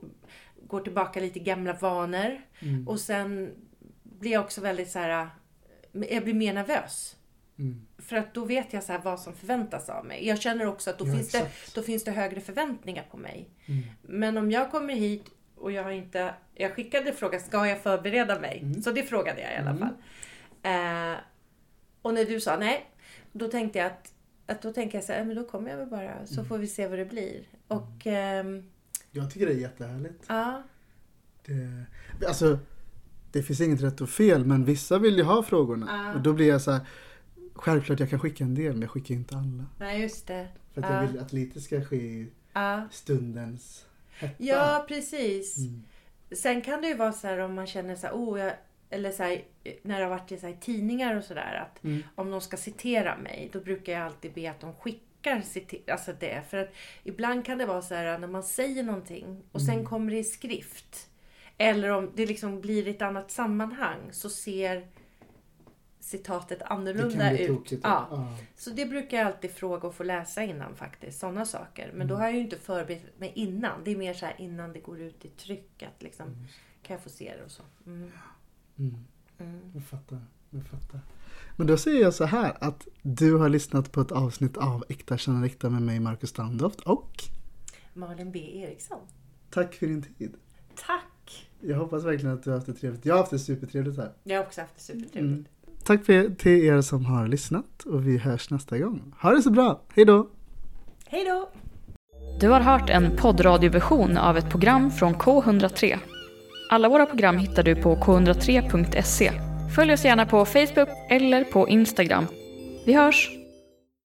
går tillbaka lite gamla vanor. Mm. Och sen blir jag också väldigt så här, jag blir mer nervös. Mm. För att då vet jag så här vad som förväntas av mig. Jag känner också att då, Ja, finns, det, då finns det högre förväntningar på mig. Mm. Men om jag kommer hit och jag har inte... Jag skickade frågan, ska jag förbereda mig? Mm. Så det frågade jag i alla Mm. fall. Eh, och när du sa nej, då tänkte jag att, att då tänker jag så här, men då kommer jag väl bara, så Mm. får vi se vad det blir. Och ehm, Jag tycker det är jättehärligt. ja, Det, alltså, det finns inget rätt och fel, men vissa vill ju ha frågorna. Och då blir jag så här, självklart jag kan skicka en del, men jag skickar inte alla. nej just det. För att Ja. jag vill att lite ska ske i stundens hetta. ja precis. Mm. Sen kan det ju vara så här om man känner så här, oh, jag, eller så här, när det har varit i så här, tidningar och sådär att Mm. om de ska citera mig, då brukar jag alltid be att de skickar cite- alltså det. För att ibland kan det vara så här när man säger någonting och sen Mm. kommer det i skrift. Eller om det liksom blir ett annat sammanhang så ser citatet Det kan annorlunda bli ut. tokigt. Ja. Ja. Så det brukar jag alltid fråga och få läsa innan faktiskt. Sådana saker. Men då Mm. har jag ju inte förberett mig innan. Det är mer så här innan det går ut i tryck. Att liksom, kan jag få se det och så. Mm. Mm. Mm. Jag fattar. Jag fattar. Men då säger jag så här att du har lyssnat på ett avsnitt av Äkta känner äkta med mig Marcus Standoft och Malin B Eriksson. tack för din tid. Tack! Jag hoppas verkligen att du har haft det trevligt. Jag har haft det supertrevligt här. Jag har också haft det supertrevligt. Mm. Tack för, till er som har lyssnat och vi hörs nästa gång. Ha det så bra. Hej då! Hej då! Du har hört en poddradioversion av ett program från K103. Alla våra program hittar du på k103.se. Följ oss gärna på Facebook eller på Instagram. Vi hörs!